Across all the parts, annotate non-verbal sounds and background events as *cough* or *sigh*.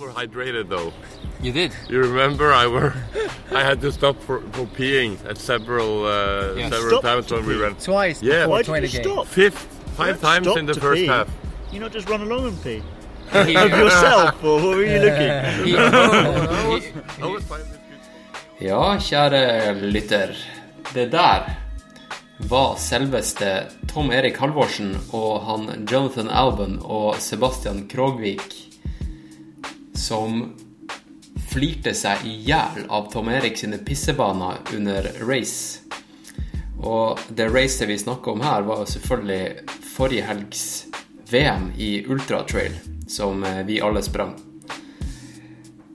overhydrated though. You did? You remember I were *laughs* I had to stop for, for peeing at several uh, Yes. several Stop times to when we pee? ran. Twice Yeah. Why trying did you stop? Fifth, five You times in the first pee. half. You not just run along and pee? He- Of yourself, or what were you looking? *laughs* he- I was, he- I was fine with it. Ja, kjære lytter. Det der var selveste Tom Erik Halvorsen og han Jonathan Alban og Sebastian Krogvik som flirte seg i hjel av Tom Erik sine pissebaner under race. Og det racet vi snakker om her, var selvfølgelig forrige helgs VM i ultratrail, som eh, vi alle sprang.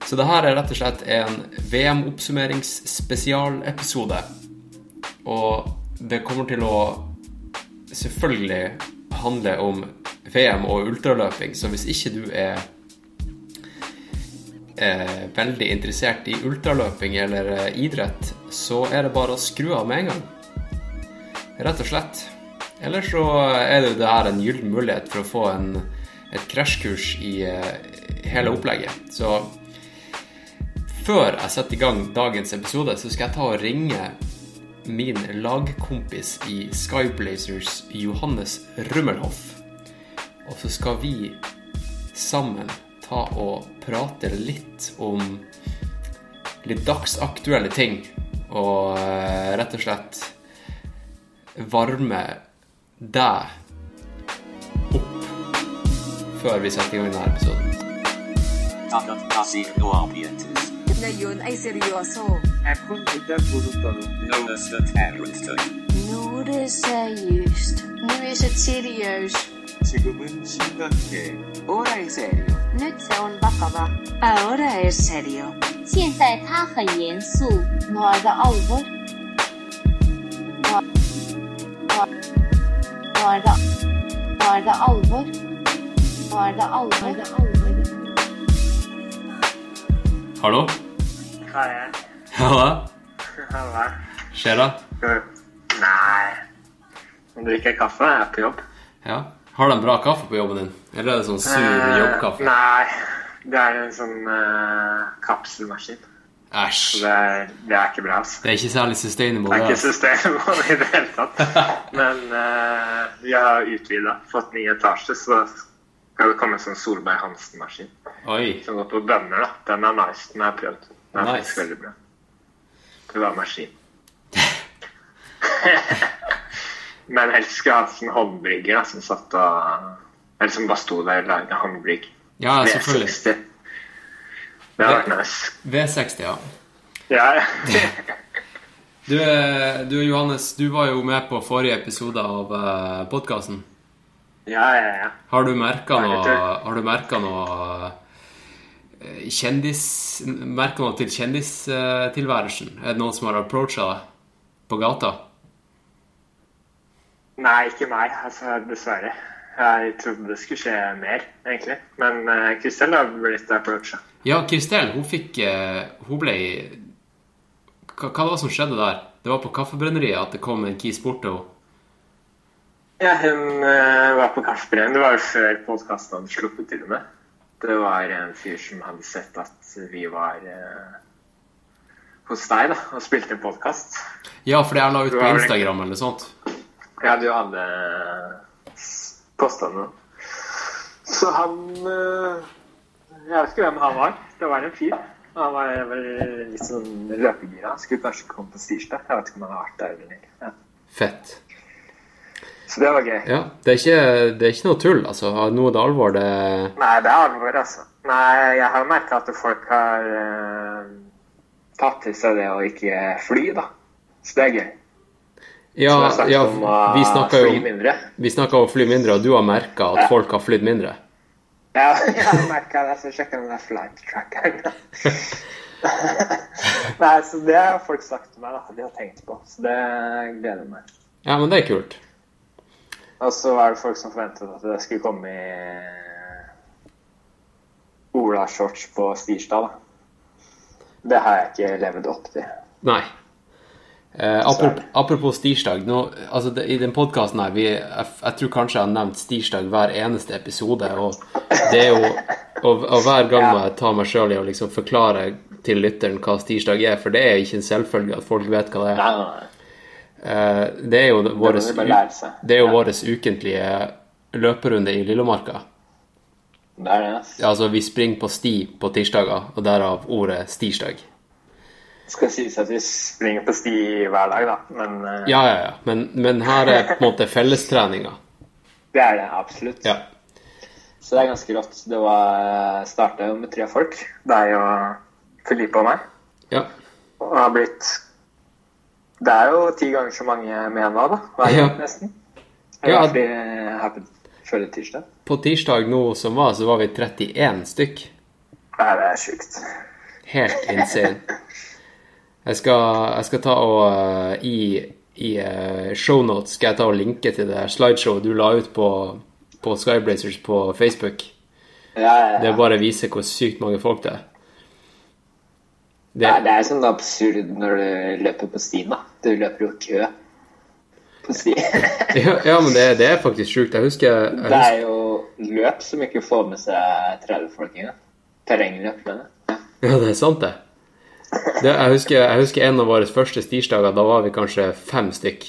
Så det her er rett og slett en VM-oppsummeringsspesialepisode. Og det kommer til å selvfølgelig handle om VM og ultraløping, så hvis ikke du er eh, veldig interessert i ultraløping eller eh, idrett, så er det bare å skru av med en gang. Rett og slett. Eller så er det jo det her en gyllen mulighet for å få en, et krasjkurs i eh, hele opplegget. Så før jeg setter i gang dagens episode, så skal jeg ta og ringe min lagkompis i Skyblazers, Johannes Rummelhoff. Og så skal vi sammen ta og prate litt om litt dagsaktuelle ting. Og eh, rett og slett varme deg opp før vi setter i gang denne episoden. Takat kasih oapiatis. ngayon ay seryoso. Nå er det terrorister. Nu är det seriöst. Nu är det seriöst. 지금은 심각해. Ora är serio. Nyt se on vakava. Ahora es serio. 现在他很严肃。 Nu är det allvar. Nu nu är det, nu är det allvar. Nu är det allvar. Hallo? Hva er det? Halla? Hva? Skjer det? Nei. Man drikker kaffe jeg er på jobb. Ja. Har de bra kaffe på jobben din? Eller er det sånn sur Eh, jobbkaffe? Nei. Det er en sånn eh, kapselmaskin. Æsj. det det er ikke bra, altså. Det er ikke særlig sustainable. Det er ikke det. sustainable i det hele tatt. *laughs* Men eh, vi har utvida, fått ny etasje, så skal det komme en sånn Solberg Hansen-maskin som går på bønner. da. Den er nice. Den har jeg prøvd. Den er Nice. veldig bra. Det var maskin. *laughs* Men helst skulle jeg hatt en håndbrygger da, som satt og Eller som bare sto der og lagde håndbrygg. Ja, selvfølgelig. V60. Det hadde vært nice. V60, ja. Ja, ja. *laughs* Du, eh, du Johannes, du var jo med på forrige episode av uh, podkasten. ja, ja, ja. Har du merka noe. Har du merka noe eh, kjendis... Merka noe til kjendistilværelsen? Er det noen som har approacha deg på gata? Nei, ikke meg, altså, dessverre. Jeg trodde det skulle skje mer, egentlig. Men uh, Kristel har blitt approacha. Ja, Kristel, hun fikk eh, Hun ble hva, hva var det som skjedde der? Det var på Kaffebrenneriet at det kom en kis bort til henne. Ja, hun uh, var på Kaffebreen. Det var jo før podkasten hadde sluppet til og med. Det var en fyr som hadde sett at vi var uh, hos deg da, og spilte en podkast. Ja, fordi jeg la ut på Instagram eller noe sånt. Jeg hadde jo alle påstandene. Så han eh, Jeg vet ikke hvem han var. Det var en fyr. Han var vel litt sånn løpegira. Skulle kanskje komme på tirsdag. Jeg vet ikke om han har vært der eller ikke. Ja. Fett. Så det var gøy. Ja, det er ikke, det er ikke noe tull, altså. Nå er det alvor, det Nei, det er alvor, altså. Nei, jeg har merka at folk har uh, tatt til seg det å ikke fly, da. Så det er gøy. Ja, ja om å vi snakka jo. Vi om å fly mindre, og du har merka at folk har flydd mindre. Ja, *laughs* jeg har merka det, så sjekka den der flight trackeren. *laughs* Nei, så det har folk sagt til meg, da. De har tenkt på. Så det gleder jeg meg. Ja, men det er kult. Og så er det folk som forventet at det skulle komme i Ola-shorts på Stirsdag, da. Det har jeg ikke levd opp til. Nei. Eh, apropos, apropos stirsdag. Nå, altså det, I den podkasten her vi, jeg, jeg tror kanskje jeg har nevnt stirsdag hver eneste episode. Og det er jo Og, og hver gang må jeg ta meg sjøl i å liksom forklare til lytteren hva stirsdag er, for det er ikke en selvfølge at folk vet hva det er. Nei, nei, nei. Eh, Det er jo vår, må de bare lære seg. det er jo Ja. vår ukentlige løperunde i Lillemarka. Altså, vi springer på sti på tirsdager, og derav ordet stirsdag. Det skal sies at vi springer på sti hver dag, da. Men uh... Ja, ja, ja. Men, men her er på en måte fellestreninga. *laughs* det er det absolutt. Ja. Så det er ganske rått. Det var starta jo med tre folk. Deg og Filipe og meg. ja. Og det har blitt Det er jo ti ganger så mange med nå, da. Hver Ja. gang, nesten. Ja. Ja. Fordi her på forrige tirsdag. På tirsdag nå som var, så var vi 31 stykk. Nei, det er sjukt. Helt insane. *laughs* Jeg skal, jeg skal ta og eh, I, i uh, shownotes skal jeg ta og linke til det slideshowet du la ut på, på Skyblazers på Facebook. Ja, ja, Det er bare viser hvor sykt mange folk det er. Det, ja, det er sånn absurd når du løper på stien, da. Du løper jo kø på sti. *laughs* ja, ja, men det, det er faktisk sjukt. Jeg husker, jeg det husker er jo løp som ikke får med seg 30 folk engang. Terrengløp, mener jeg. Ja, det er sant, det. Det jeg, husker, jeg husker en av våre første stirsdager. Da var vi kanskje fem stykk.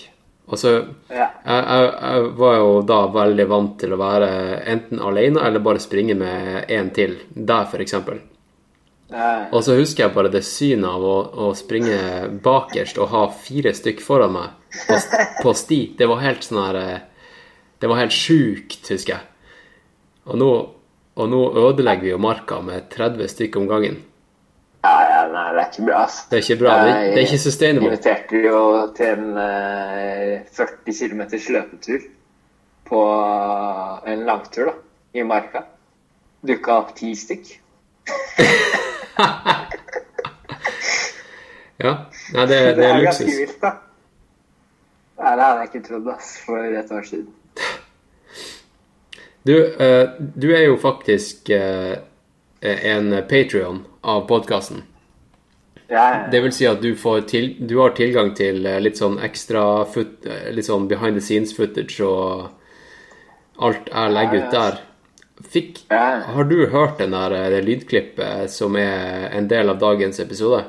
Og så Ja. jeg, jeg, jeg var jo da veldig vant til å være enten alene eller bare springe med en til. Der, eksempel. Ja. Og så husker jeg bare det synet av å, å springe bakerst og ha fire stykk foran meg på, på sti. Det var helt sånn her eh, Det var helt sjukt, husker jeg. Og nå, og nå ødelegger vi jo marka med 30 stykk om gangen. Ja, ja, nei, det er ikke bra, ass. Det er ikke bra. Det, det er ikke sustainable. Jeg inviterte jo til en eh, 40 km løpetur på en langtur, da, i marka. Dukka opp ti stykk. *laughs* Ja, Nei, det, *laughs* det er ganske luksus. vilt, da. Nei, det hadde jeg ikke trodd, ass, for et år siden. Du, eh, du er jo faktisk eh, en Patrion av podkasten. Ja, Det vil si at du, får til, du har tilgang til eh, litt sånn ekstra foot, eh, Litt sånn behind the scenes footage og alt jeg legger ut der. Fikk, har du hørt den der, eh, det lydklippet som er en del av dagens episode?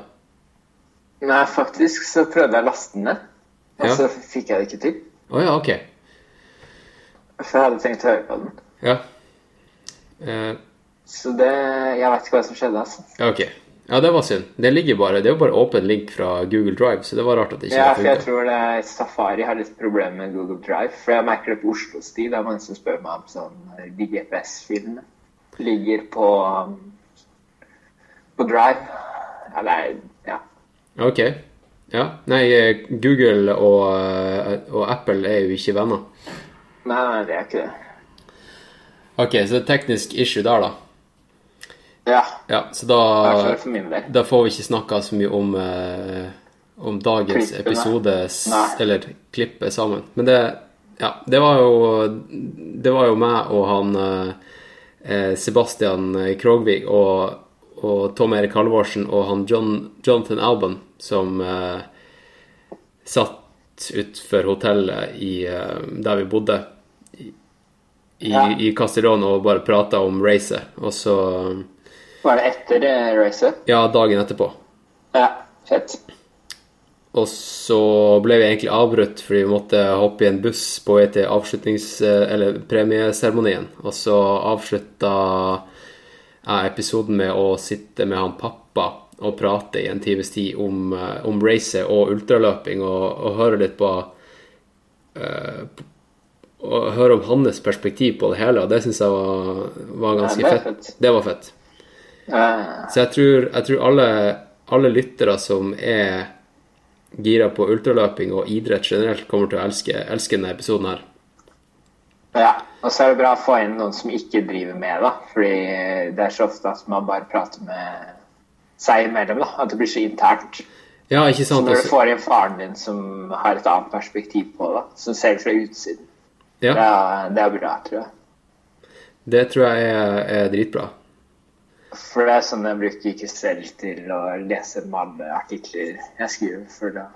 Nei, faktisk så prøvde jeg å laste den ned, og Ja. så fikk jeg det ikke til. Å ja, ok. For jeg hadde tenkt å høre på den. Ja. Eh, Så det Jeg vet ikke hva som skjedde, altså. ok. Ja, det var synd. Det ligger bare, det er jo bare åpen link fra Google Drive, så det var rart at det ikke Ja, for jeg tror det Safari har litt problemer med Google Drive. For jeg merker det på Oslo stil Det er mange som spør meg om sånn de GPS-filene. Ligger på på Drive. Eller er Ja. Ok. Ja. Nei, eh, Google og, eh, og Apple er jo ikke venner. Nei, nei, det er ikke det. Ok, så det er teknisk issue der, da. Ja. Ja, så da, da får vi ikke snakka så mye om, eh, om dagens Klippene. episode, Nei. eller klippet sammen. Men det, ja, det var jo Det var jo meg og han eh, eh, Sebastian Krogvig og, og Tom Erik Halvorsen og han John, Jonathan Alban som eh, satt utenfor hotellet i, eh, der vi bodde i, i, Ja. i Castellón og bare prata om racet. Og så Var det etter det racet? Ja, dagen etterpå. Ja. Fett. Og så ble vi egentlig avbrutt fordi vi måtte hoppe i en buss på vei til avslutnings... Eller premieseremonien. Og så avslutta jeg episoden med å sitte med han pappa og prate i en times tid om, eh, om racet og ultraløping, og, og høre litt på uh, Og høre om hans perspektiv på det hele, og det syns jeg var, var ganske Ja, det fett. fett. Det var fett. Ja. Så jeg tror, jeg tror alle, alle lyttere som er gira på ultraløping og idrett generelt, kommer til å elske, elske denne episoden her. Ja, og så er det bra å få inn noen som ikke driver med, da. Fordi det er så ofte at man bare prater med seg imellom, da. At det blir så internt. Ja, ikke Så når du Altså, får inn faren din som har et annet perspektiv på det, som ser det fra utsiden, det, er, det er bra, tror jeg. det tror jeg er, er dritbra. For det er sånn jeg bruker ikke selv til å lese mange artikler jeg skriver, for da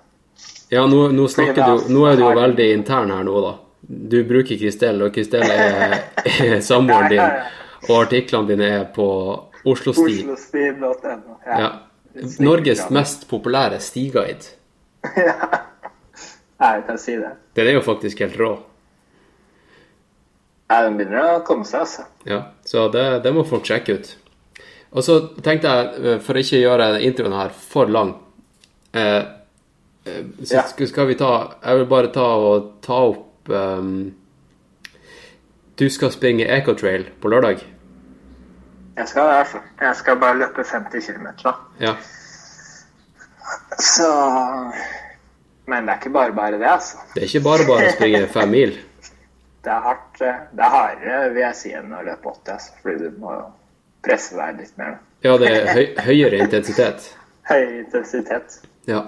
Ja, nå, nå du Nå er du jo veldig intern her nå, da. Du bruker Kristel, og Kristel er, *laughs* er samboeren din. Og artiklene dine er på Oslosti. Oslosti.no. Ja. Norges mest populære stiguide. *laughs* Ja, jeg kan si det. Den er jo faktisk helt rå. Ja, den begynner å komme seg, altså. Ja, så det, det må folk sjekke ut. Og så tenkte jeg, for for å ikke gjøre introen her for lang eh, eh, Så Ja. skal- skal vi ta Jeg vil bare ta og ta opp um, Du skal springe Ecotrail på lørdag? Jeg skal det, altså. Jeg skal bare løpe 50 km, da. Ja. Så Men det er ikke bare bare det, altså. Det er ikke bare bare å springe *laughs* fem mil. Det er hardt. eh, Det er hardere, vil jeg si, enn å løpe 80, altså. Fordi du må jo presse deg litt mer. Ja, det er høy, høyere intensitet. *laughs* Høy intensitet. Ja.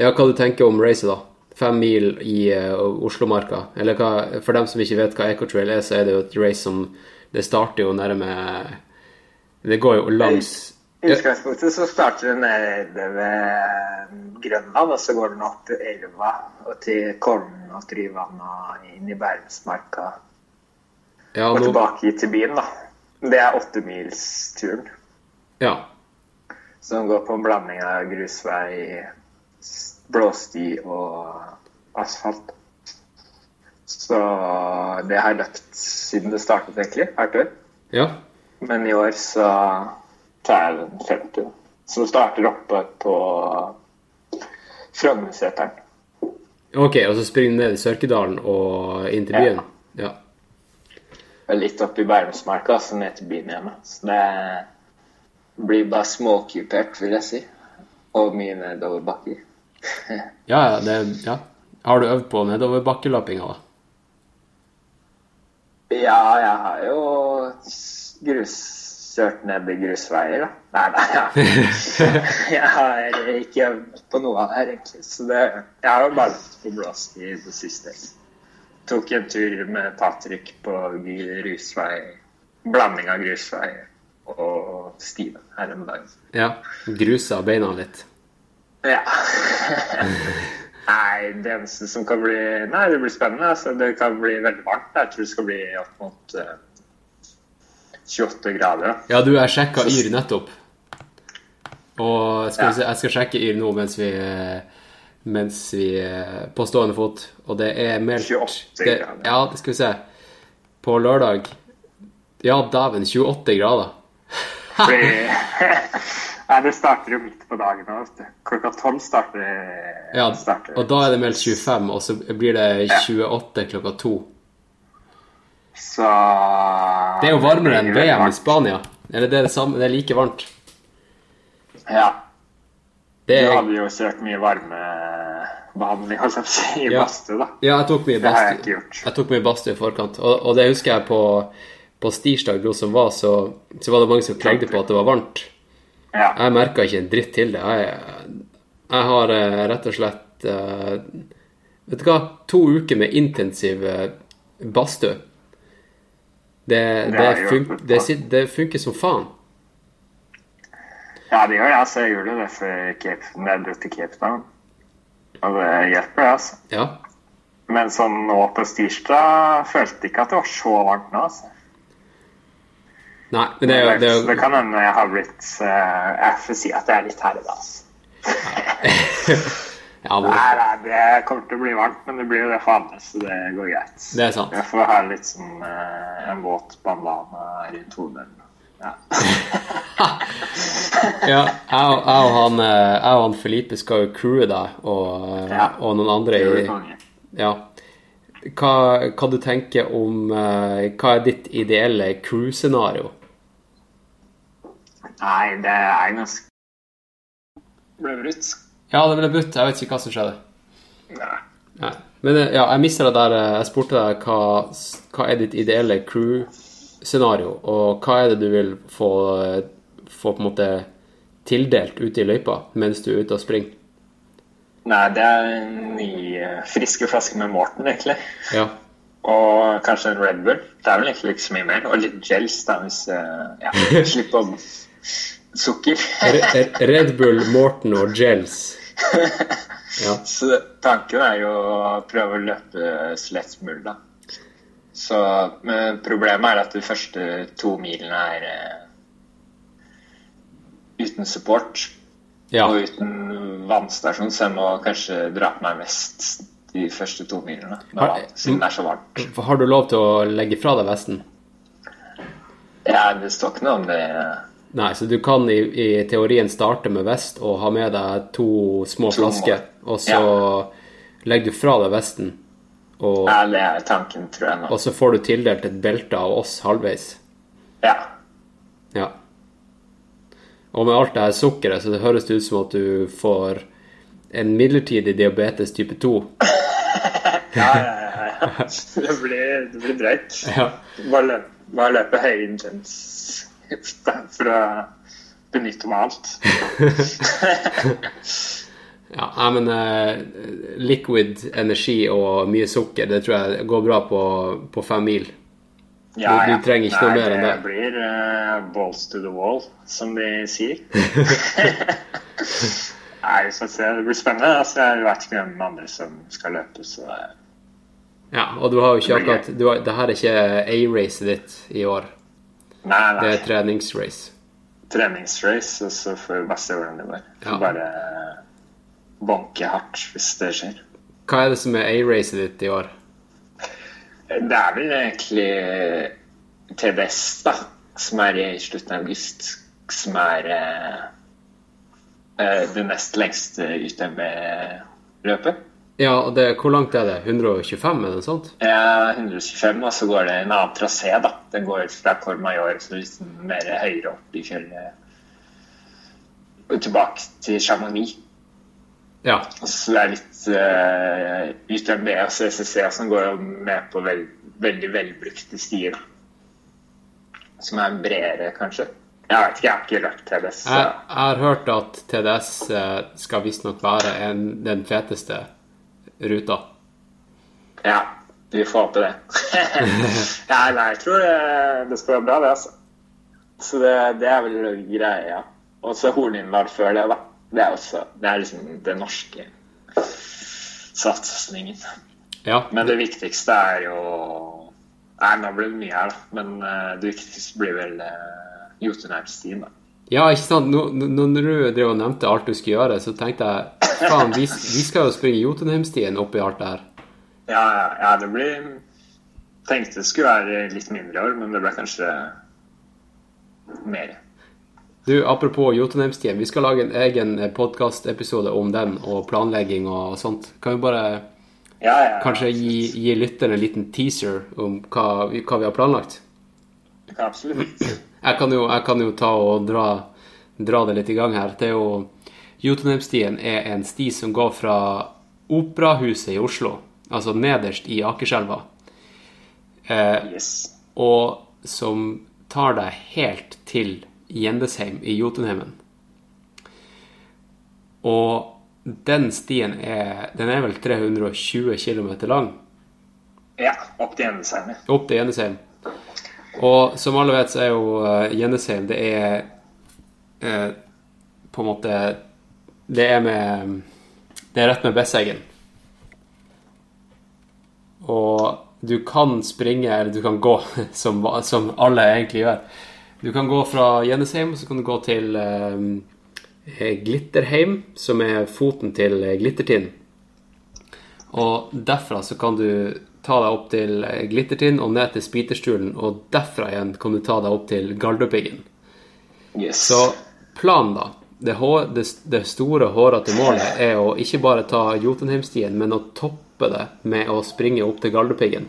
ja, hva du tenker om racet, da? Fem mil i uh, Oslomarka. Eller hva, for dem som ikke vet hva Ecotrail er, så er det jo et race som Det starter jo nærme Det går jo langs I utgangspunktet så starter det nede ved Grønland, og så går den opp til elva og til Kollen og Tryvanna inn i Bærumsmarka Ja, og nå, tilbake til byen, da. Det er åttemilsturen. ja. Som går på en blanding av grusvei, blåsti og asfalt. Så det har jeg løpt siden det startet, egentlig. Hvert år. ja. Men i år så tar jeg den 50. Som starter oppe på Frognerseteren. Ok, og så springer du ned i Sørkedalen og inn til byen? Ja. Og Litt oppi i Bærumsmarka, så ned til byen igjen. Så det blir bare småkupert, vil jeg si. Og mye nedoverbakker. *laughs* Ja, ja, det, ja. Har du øvd på nedoverbakkeløpinga, da? Ja, jeg har jo grus, kjørt ned i grusveier, da. Nei, nei, ja. *laughs* jeg har ikke øvd på noe av det her, egentlig. Så det, jeg har jo bare løpt på blåst i det siste. Tok en tur med Patrick på grusvei. Blanding av grusvei og stien her en dag. Ja. Grusa beina litt. Ja. *laughs* Nei, det eneste som kan bli Nei, det blir spennende. Altså, det kan bli veldig varmt. Jeg tror det skal bli opp mot uh, 28 grader. Ja, du, jeg sjekka Yr nettopp. Og skal vi se, jeg skal sjekke Yr nå mens vi mens vi på stående fot. Og det er meldt 28 det, grader. Ja, det skal vi se. På lørdag Ja, dæven, 28 grader. *laughs* Nei, det starter jo midt på dagen du. Klokka tolv starter Ja, starter. og da er det meldt 25, og så blir det 28 klokka to. Så Det er jo varmere enn VM i. Spania. Eller det er det samme, det er like varmt. Ja. Det Du er, hadde jo kjørt mye varmebehandling holdt jeg på å si, i Ja. badstue, da. ja, jeg tok mye Det har jeg ikke gjort. Jeg tok mye badstue i forkant, og, og det husker jeg på, på stirsdag som var, så, så var det mange som klagde på at det var varmt. Ja. Jeg merka ikke en dritt til det. Jeg, jeg har eh, rett og slett uh, Vet du hva? To uker med intensiv eh, badstue. Det, det, det, fun det, det funker som faen. Ja, det gjør det. Altså, jeg gjorde det før jeg dro til Cape Town. Og det hjelper, det, altså. Ja. Men sånn nå på tirsdag følte jeg ikke at det var så varmt nå, altså. Nei, men det er det er, det kan hende jeg har blitt uh, Jeg får si at jeg er litt herda, altså. *laughs* ja, men, Nei, nei, det kommer til å bli varmt, men det blir jo det for alle, så det går greit. Det er sant. Jeg får ha litt sånn uh, en våt bandana rundt hodet. *laughs* Ja. jeg, jeg, og han, eh, jeg og han Felipe skal jo crewe deg, og, eh, Ja. og noen andre i. Ja. Hva, hva du tenker om eh, Hva er ditt ideelle crew-scenario? Nei, det er ganske Ble brutt. Ja, det ble brutt. Jeg vet ikke hva som skjedde. Nei. Nei. Men ja, jeg mista det der Jeg spurte deg hva, hva er ditt ideelle crew-scenario, og hva er det du vil få, få på en måte tildelt ute i løypa mens du er ute og springer? Nei, det er en ny eh, friske flaske med Morten, egentlig. Ja. Og kanskje en Red Bull. Det er vel egentlig ikke så mye mer. Og litt gels, da, hvis eh, ja, *laughs* Slippe om sukker. Red Bull, Morten og Gels. *laughs* Ja. Så tanken er jo å prøve å løpe slett mulig, da. Så, men problemet er at de første to milene er uh, uten support Ja. og uten vannstasjon, så jeg må kanskje dra på meg mest de første to milene. Har- vann, Siden det er så varmt. Har du lov til å legge fra deg vesten? Ja, det står ikke noe om det. Nei, så du kan i, i teorien starte med vest og ha med deg to små To flasker, og så legger du fra deg vesten, og, Ja, det er tanken, tror jeg nå. og så får du tildelt et belte av oss halvveis. Ja. Ja. Og med alt det her sukkeret, så det høres det ut som at du får en midlertidig diabetes type 2. *laughs* Ja, ja, ja, ja. Det blir, det blir drøyt. Ja. Bare løpe, bare løpe høy intens *laughs* for å benytte meg av alt. *laughs* Ja, men uh, liquid energi og mye sukker, det tror jeg går bra på, på fem mil. Ja, Du- du trenger ikke noe Nei, mer enn det. Det blir uh, balls to the wall, som de sier. *laughs* Nei, vi får se. Det blir spennende. Altså, jeg vet ikke hvem andre som skal løpe, så uh, Ja, og du har jo ikke akkurat du har, Det her er ikke A-racet ditt i år. Nei, Det er treningsrace. Treningsrace, og så får vi bare se hvordan det går. Ja. Bare banke hardt hvis det skjer. Hva er det som er A-racet ditt i år? Det er vel egentlig TDS, da, som er i slutten av august, som er eh, det nest lengste UTMB-løpet. Ja, og det, hvor langt er det? 125, eller noe sånt? Ja, 125, og så går det en annen trasé, da. Den går fra Cormayor så litt mer høyere opp i fjellet. Og tilbake til Chamonix. Ja. Så er det litt uh, UTMB og CCC som går med på vel, veldig velbrukte stier. Som er bredere, kanskje. Jeg vet ikke, jeg har ikke løpt TDS. Så. Jeg, jeg har hørt at TDS eh, skal visstnok være en, den feteste ruta. Ja, vi får håpe det. *laughs* ja, nei, jeg tror det, det skal være bra, det, altså. Så det, det er vel greia. Ja. Og så Hornindal før det, da. Det er også det er liksom den norske satsingen. Ja, Men det viktigste er jo Nei, nå blir det mye her, da. Men eh, det viktigste blir vel uh, Jotunheimstien, da. ja ikke sant? Nå- når du drev og nevnte alt du skulle gjøre, så tenkte jeg faen, vi, vi skal jo springe Jotunheimstien oppi alt det her. Ja, ja, ja, det blir Tenkte det skulle være litt mindre i år, men det ble kanskje mer. Du, Apropos Jotunheimstien, vi skal lage en egen podkastepisode om den og planlegging og sånt. Kan vi bare Ja, ja, kanskje gi, gi lytterne en liten teaser om hva, vi- hva vi har planlagt? Absolutt. *clears throat* Jeg kan jo, jeg kan jo ta og dra, dra det litt i gang her. Det er jo Jotunheimstien er en sti som går fra Operahuset i Oslo, altså nederst i Akerselva, eh, Yes. og som tar deg helt til Gjendesheim i Jotunheimen. Og den stien er, den er vel 320 km lang. Ja, opp til Gjendesheim. opp til Gjendesheim. Og som alle vet, så er jo uh, Gjendesheim Det er eh, på en måte Det er med Det er rett med Besseggen. Og du kan springe, eller du kan gå, *laughs* som, som alle egentlig gjør. Du kan gå fra Gjendesheim, og så kan du gå til eh, Glitterheim, som er foten til eh, Glittertind. Og derfra så kan du ta deg opp til eh, Glittertind og ned til Spiterstulen, og derfra igjen kan du ta deg opp til Galdhøpiggen. Yes. Så planen, da det, hår, det, det store, hårete målet er å ikke bare ta Jotunheimstien, men å toppe det med å springe opp til Galdhøpiggen.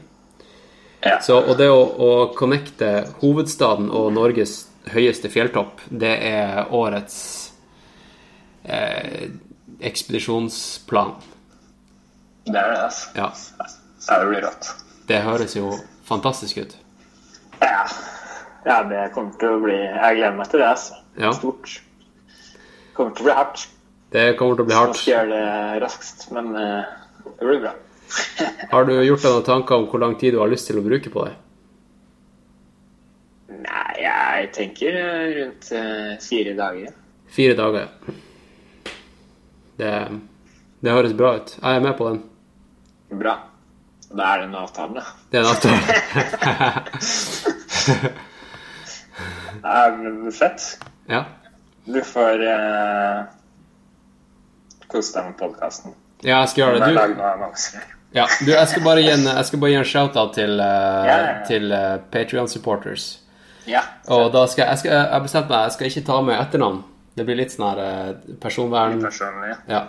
Ja. Så, og det å, å connecte hovedstaden og Norges høyeste fjelltopp, det er årets eh, ekspedisjonsplan. Det er det, altså. Ja. Det blir rått. Det høres jo fantastisk ut. Ja. ja, det kommer til å bli Jeg gleder meg til det, altså. Ja. Stort. Kommer til å bli hardt. Det kommer til å bli hardt. hardt. skal gjøre det raskt, men uh, det blir bra. Har du gjort deg noen tanker om hvor lang tid du har lyst til å bruke på det? Nei, jeg tenker eh, rundt eh, fire dager. Fire dager. Det, det høres bra ut. Jeg er med på den. Bra. Da er det en avtale. Det er en avtale. *laughs* Det er fett. ja. Du får eh, kose deg med podkasten. ja, jeg skal gjøre det. Du. Ja, du jeg skal bare gi en, jeg en shout-out til, uh, Ja, til uh, Patrion-supporters. Ja. Og da skal jeg, skal, jeg har bestemt meg, jeg skal ikke ta med etternavn. Det blir litt sånn her uh, personvern... Personlig. Ja.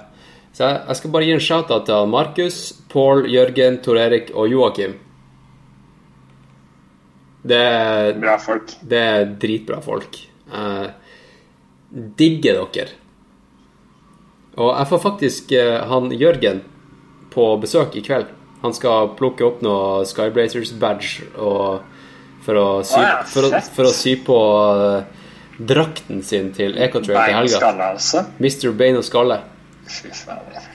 Så jeg, jeg skal bare gi en shout-out til Markus, Paul, Jørgen, Tor Erik og Joakim. Det er, Bra folk. det er dritbra folk. Uh, digger dere. Og jeg får faktisk uh, han Jørgen på besøk i kveld. Han skal plukke opp noe Skyblazers-badge for sy, ja, for å, for å sy på eh, drakten sin til Ecotrail til helga. altså. Mr. Bein og skalle. Fy fader.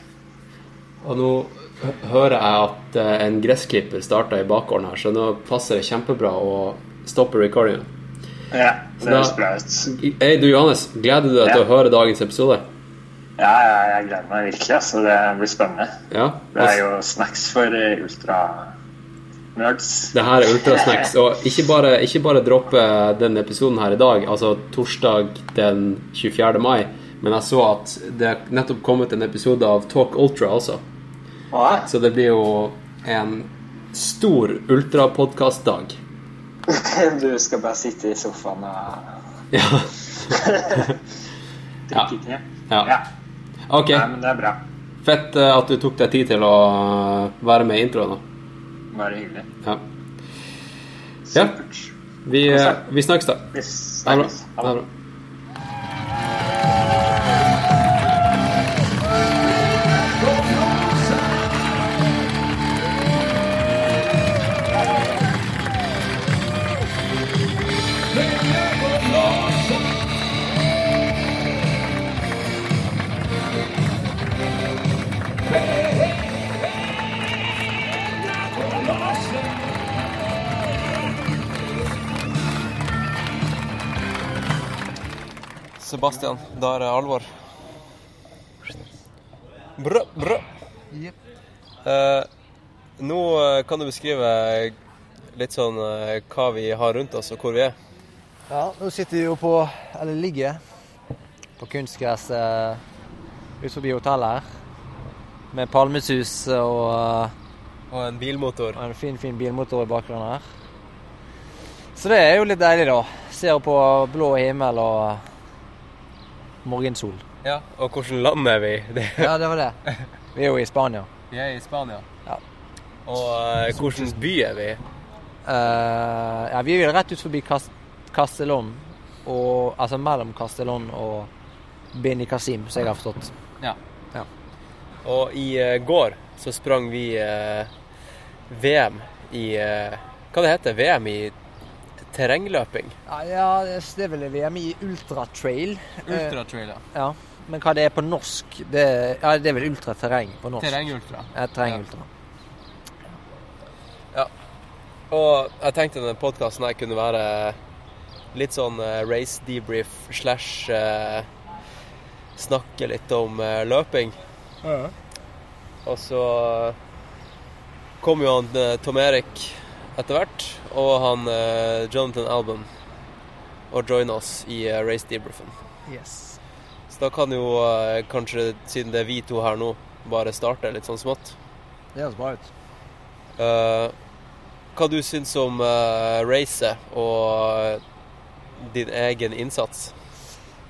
Og nå hører jeg at eh, en gressklipper starta i bakgården her, så nå passer det kjempebra å stoppe recordingen. Ja, det høres bra ut. Hei, du Johannes, gleder du deg til å høre dagens episode? Ja, ja, jeg gleder meg virkelig. altså Det blir spennende. Ja? Det er jo snacks for eh, ultra-nerds. Det her er Ultrasnacks, og ikke bare, ikke bare droppe den episoden her i dag, altså torsdag den 24. mai, men jeg så at det er nettopp kommet en episode av Talk Ultra også. Å, Så det blir jo en stor ultrapodkastdag. *laughs* Du skal bare sitte i sofaen og Ja. *laughs* Ja. ja. Ja. Ok, Nei, men det er bra. fett eh, at du tok deg tid til å eh, være med i introen. da. Bare hyggelig. Ja. Ja. Vi, eh, vi snakkes, da. Snakkes. Ha det bra. Sebastian, da er det alvor. Brø, brø. Eh, nå eh, kan du beskrive litt sånn eh, hva vi har rundt oss, og hvor vi er. Ja, nå sitter vi jo på, eller ligger, på kunstgresset ut forbi hotellet her. Med palmesus og, eh, Og en bilmotor. og en fin, fin bilmotor i bakgrunnen her. Så det er jo litt deilig, da. Ser på blå himmel og morgensol. Ja, og hvilket land er vi i? Ja, det var det. Vi er jo i Spania. Vi er i Spania. Ja. Og uh, hvilken by er vi i? Uh, ja, vi er rett ut forbi Cas Castellón, og, altså mellom Castellón og Beni Kasim, som jeg har forstått. Ja. Og i uh, går så sprang vi eh, VM i eh, Hva det heter VM i terrengløping? Ja, ja, det er vel VM i ultratrail. Eh, Ultratrail, ja. Ja, men hva det er på norsk, det, ja, det er vel ultraterreng på norsk. Terrengultra. Ja, terrengultra. Og jeg tenkte denne podkasten her kunne være litt sånn eh, race debrief slash eh, snakke litt om eh, løping. Og så kom jo han Tom Erik etter hvert, og han eh, Jonathan Alban og joine oss i eh, race debriefen. Yes. Så da kan jo eh, kanskje, siden det er vi to her nå, bare starte litt sånn smått. Det høres bra ut. Eh, hva du syns om uh, racet og din egen innsats?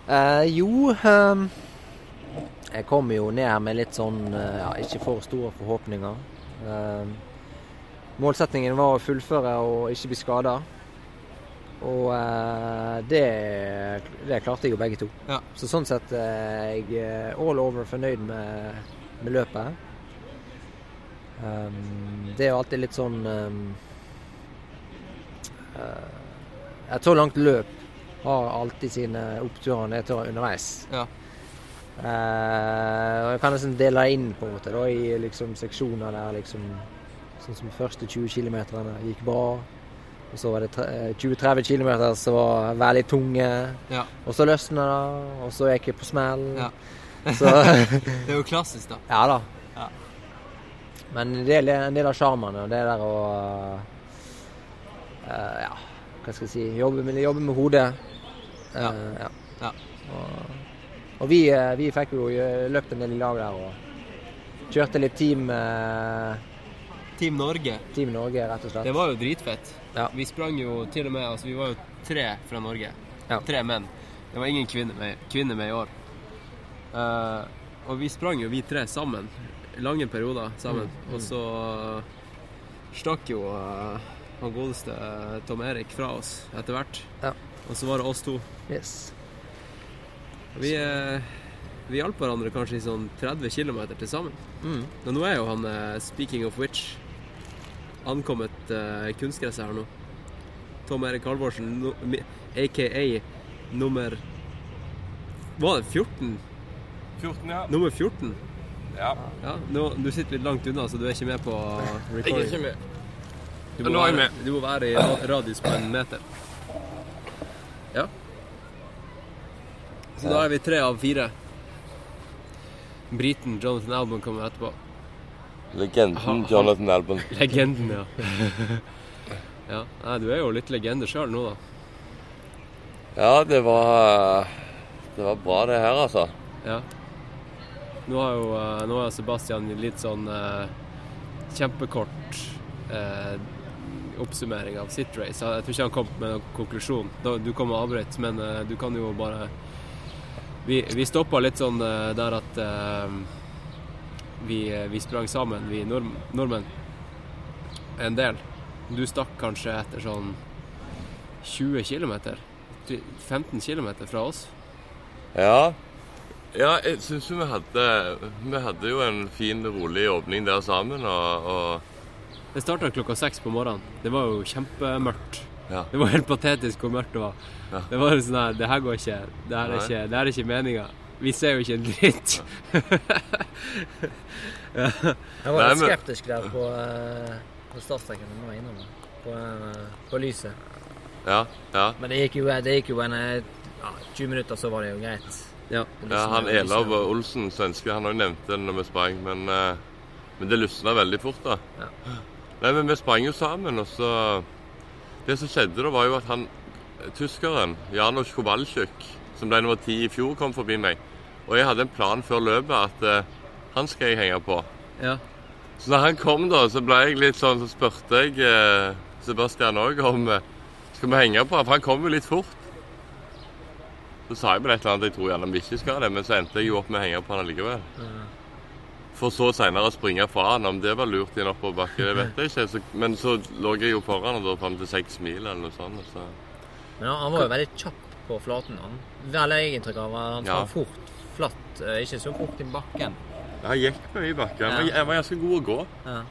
Eh, jo ehm, Jeg kommer jo ned her med litt sånn eh, ja, ikke for store forhåpninger. Ehm, målsetningen var å fullføre og ikke bli skada. Og eh, det, det klarte jeg jo begge to. Ja. Så sånn sett er jeg eh, all over fornøyd med, med løpet. Um, det er jo alltid litt sånn um, Et så langt løp har alltid sine oppturer og nedturer underveis. Ja. Uh, og jeg kan nesten dele inn på en måte da, i liksom seksjoner der liksom Sånn som de første 20 km gikk bra. Og så var det eh, 20-30 km som var veldig tunge. Ja. Og så løsna det, og så gikk jeg på smell. Ja. *laughs* så *laughs* Det er jo klassisk, da. ja da. Ja. Men det er en del av sjarmen. Og det der å uh, Ja, hva skal jeg si Jobbe med, jobbe med hodet. Ja. Eh, ja. Ja. Og, og vi, eh, vi fikk jo eh, løpt en del i lag der og kjørte litt team eh, Team Norge. Team Norge, rett og slett. Det var jo dritfett. Ja. Vi sprang jo til og med altså Vi var jo tre fra Norge. Ja. Tre menn. Det var ingen kvinner med, kvinner med i år. Uh, og vi sprang jo vi tre sammen. Lange perioder sammen. Mm, mm. Og så stakk jo uh, han godeste eh, Tom Erik fra oss etter hvert. Ja. Og så var det oss to. Yes. Vi, eh, vi hjalp hverandre kanskje i sånn 30 km til sammen. Mm. Og nå er jo han, eh, speaking of which, ankommet uh, kunstgresset her nå. Tom Erik Halvorsen, no, aka nummer Var det 14? 14, ja. Nummer 14? Ja. Ja, nå, Du sitter litt langt unna, så du er ikke med på recording. Jeg er ikke med. Du må, nå er jeg være, du må være i radius på en meter. Ja. Så da er vi tre av fire. Briten Jonathan Albon kommer etterpå. Legenden Jonathan Albon. *laughs* Legenden, ja. ja. Nei, du er jo litt legende sjøl nå, da. Ja, det var Det var bra, det her, altså. Ja. Nå har jo eh, nå har Sebastian litt sånn eh, kjempekort eh, oppsummering av sitt race. Jeg tror ikke han kom med noen konklusjon. Du kom og avbrøt, men eh, du kan jo bare Vi, vi stoppa litt sånn eh, der at eh, vi, vi sprang sammen, vi nordm nordmenn. En del. Du stakk kanskje etter sånn 20 km? 15 km fra oss? Ja. Ja, jeg syns jo vi hadde Vi hadde jo en fin, rolig åpning der sammen, og, og Det starta klokka seks på morgenen. Det var jo kjempemørkt. Ja. Det var helt patetisk hvor mørkt det var. Ja. Det var sånn her Det her går ikke. Det her er ikke, det her er ikke meninga. Vi ser jo ikke en dritt. ja. *laughs* Jeg var litt skeptisk der på, eh, på startstreken. må jeg innrømme. På, eh, på lyset. Ja. ja. Men det gikk jo, det gikk jo en eh, ja, 20 minutter, så var det jo greit. Ja. Ja han Elav. Olsen, svenske, han òg nevnte det når vi sprang, men, eh, men det lysna veldig fort, da. Ja. Nei, men vi sprang jo sammen, og så Det som skjedde da, var jo at han tyskeren, Janos Kowalczyk, som ble nummer ti i fjor, kom forbi meg. Og jeg hadde en plan før løpet at eh, han skal jeg henge på. ja. Så når han kom, da, så ble jeg litt sånn, så spurte jeg eh, Sebastian òg om eh, skal vi henge på han, for han kom jo litt fort. Så sa jeg vel et eller annet, jeg tror gjerne vi ikke skal det, men så endte jeg jo opp med å henge på han allikevel. For så senere å springe fra han, om det var lurt i en oppoverbakke, det vet jeg ikke. Så, men så lå jeg jo foran han da fram til seks mil eller noe sånt. Så. Men han, var jo veldig kjapp på flaten. Han Vel jeg inntrykk av han Ja. var fort flatt, eh, ikke så fort i bakken. Jeg gikk mye i bakken. Ja. men Jeg var ganske god å gå. Ja.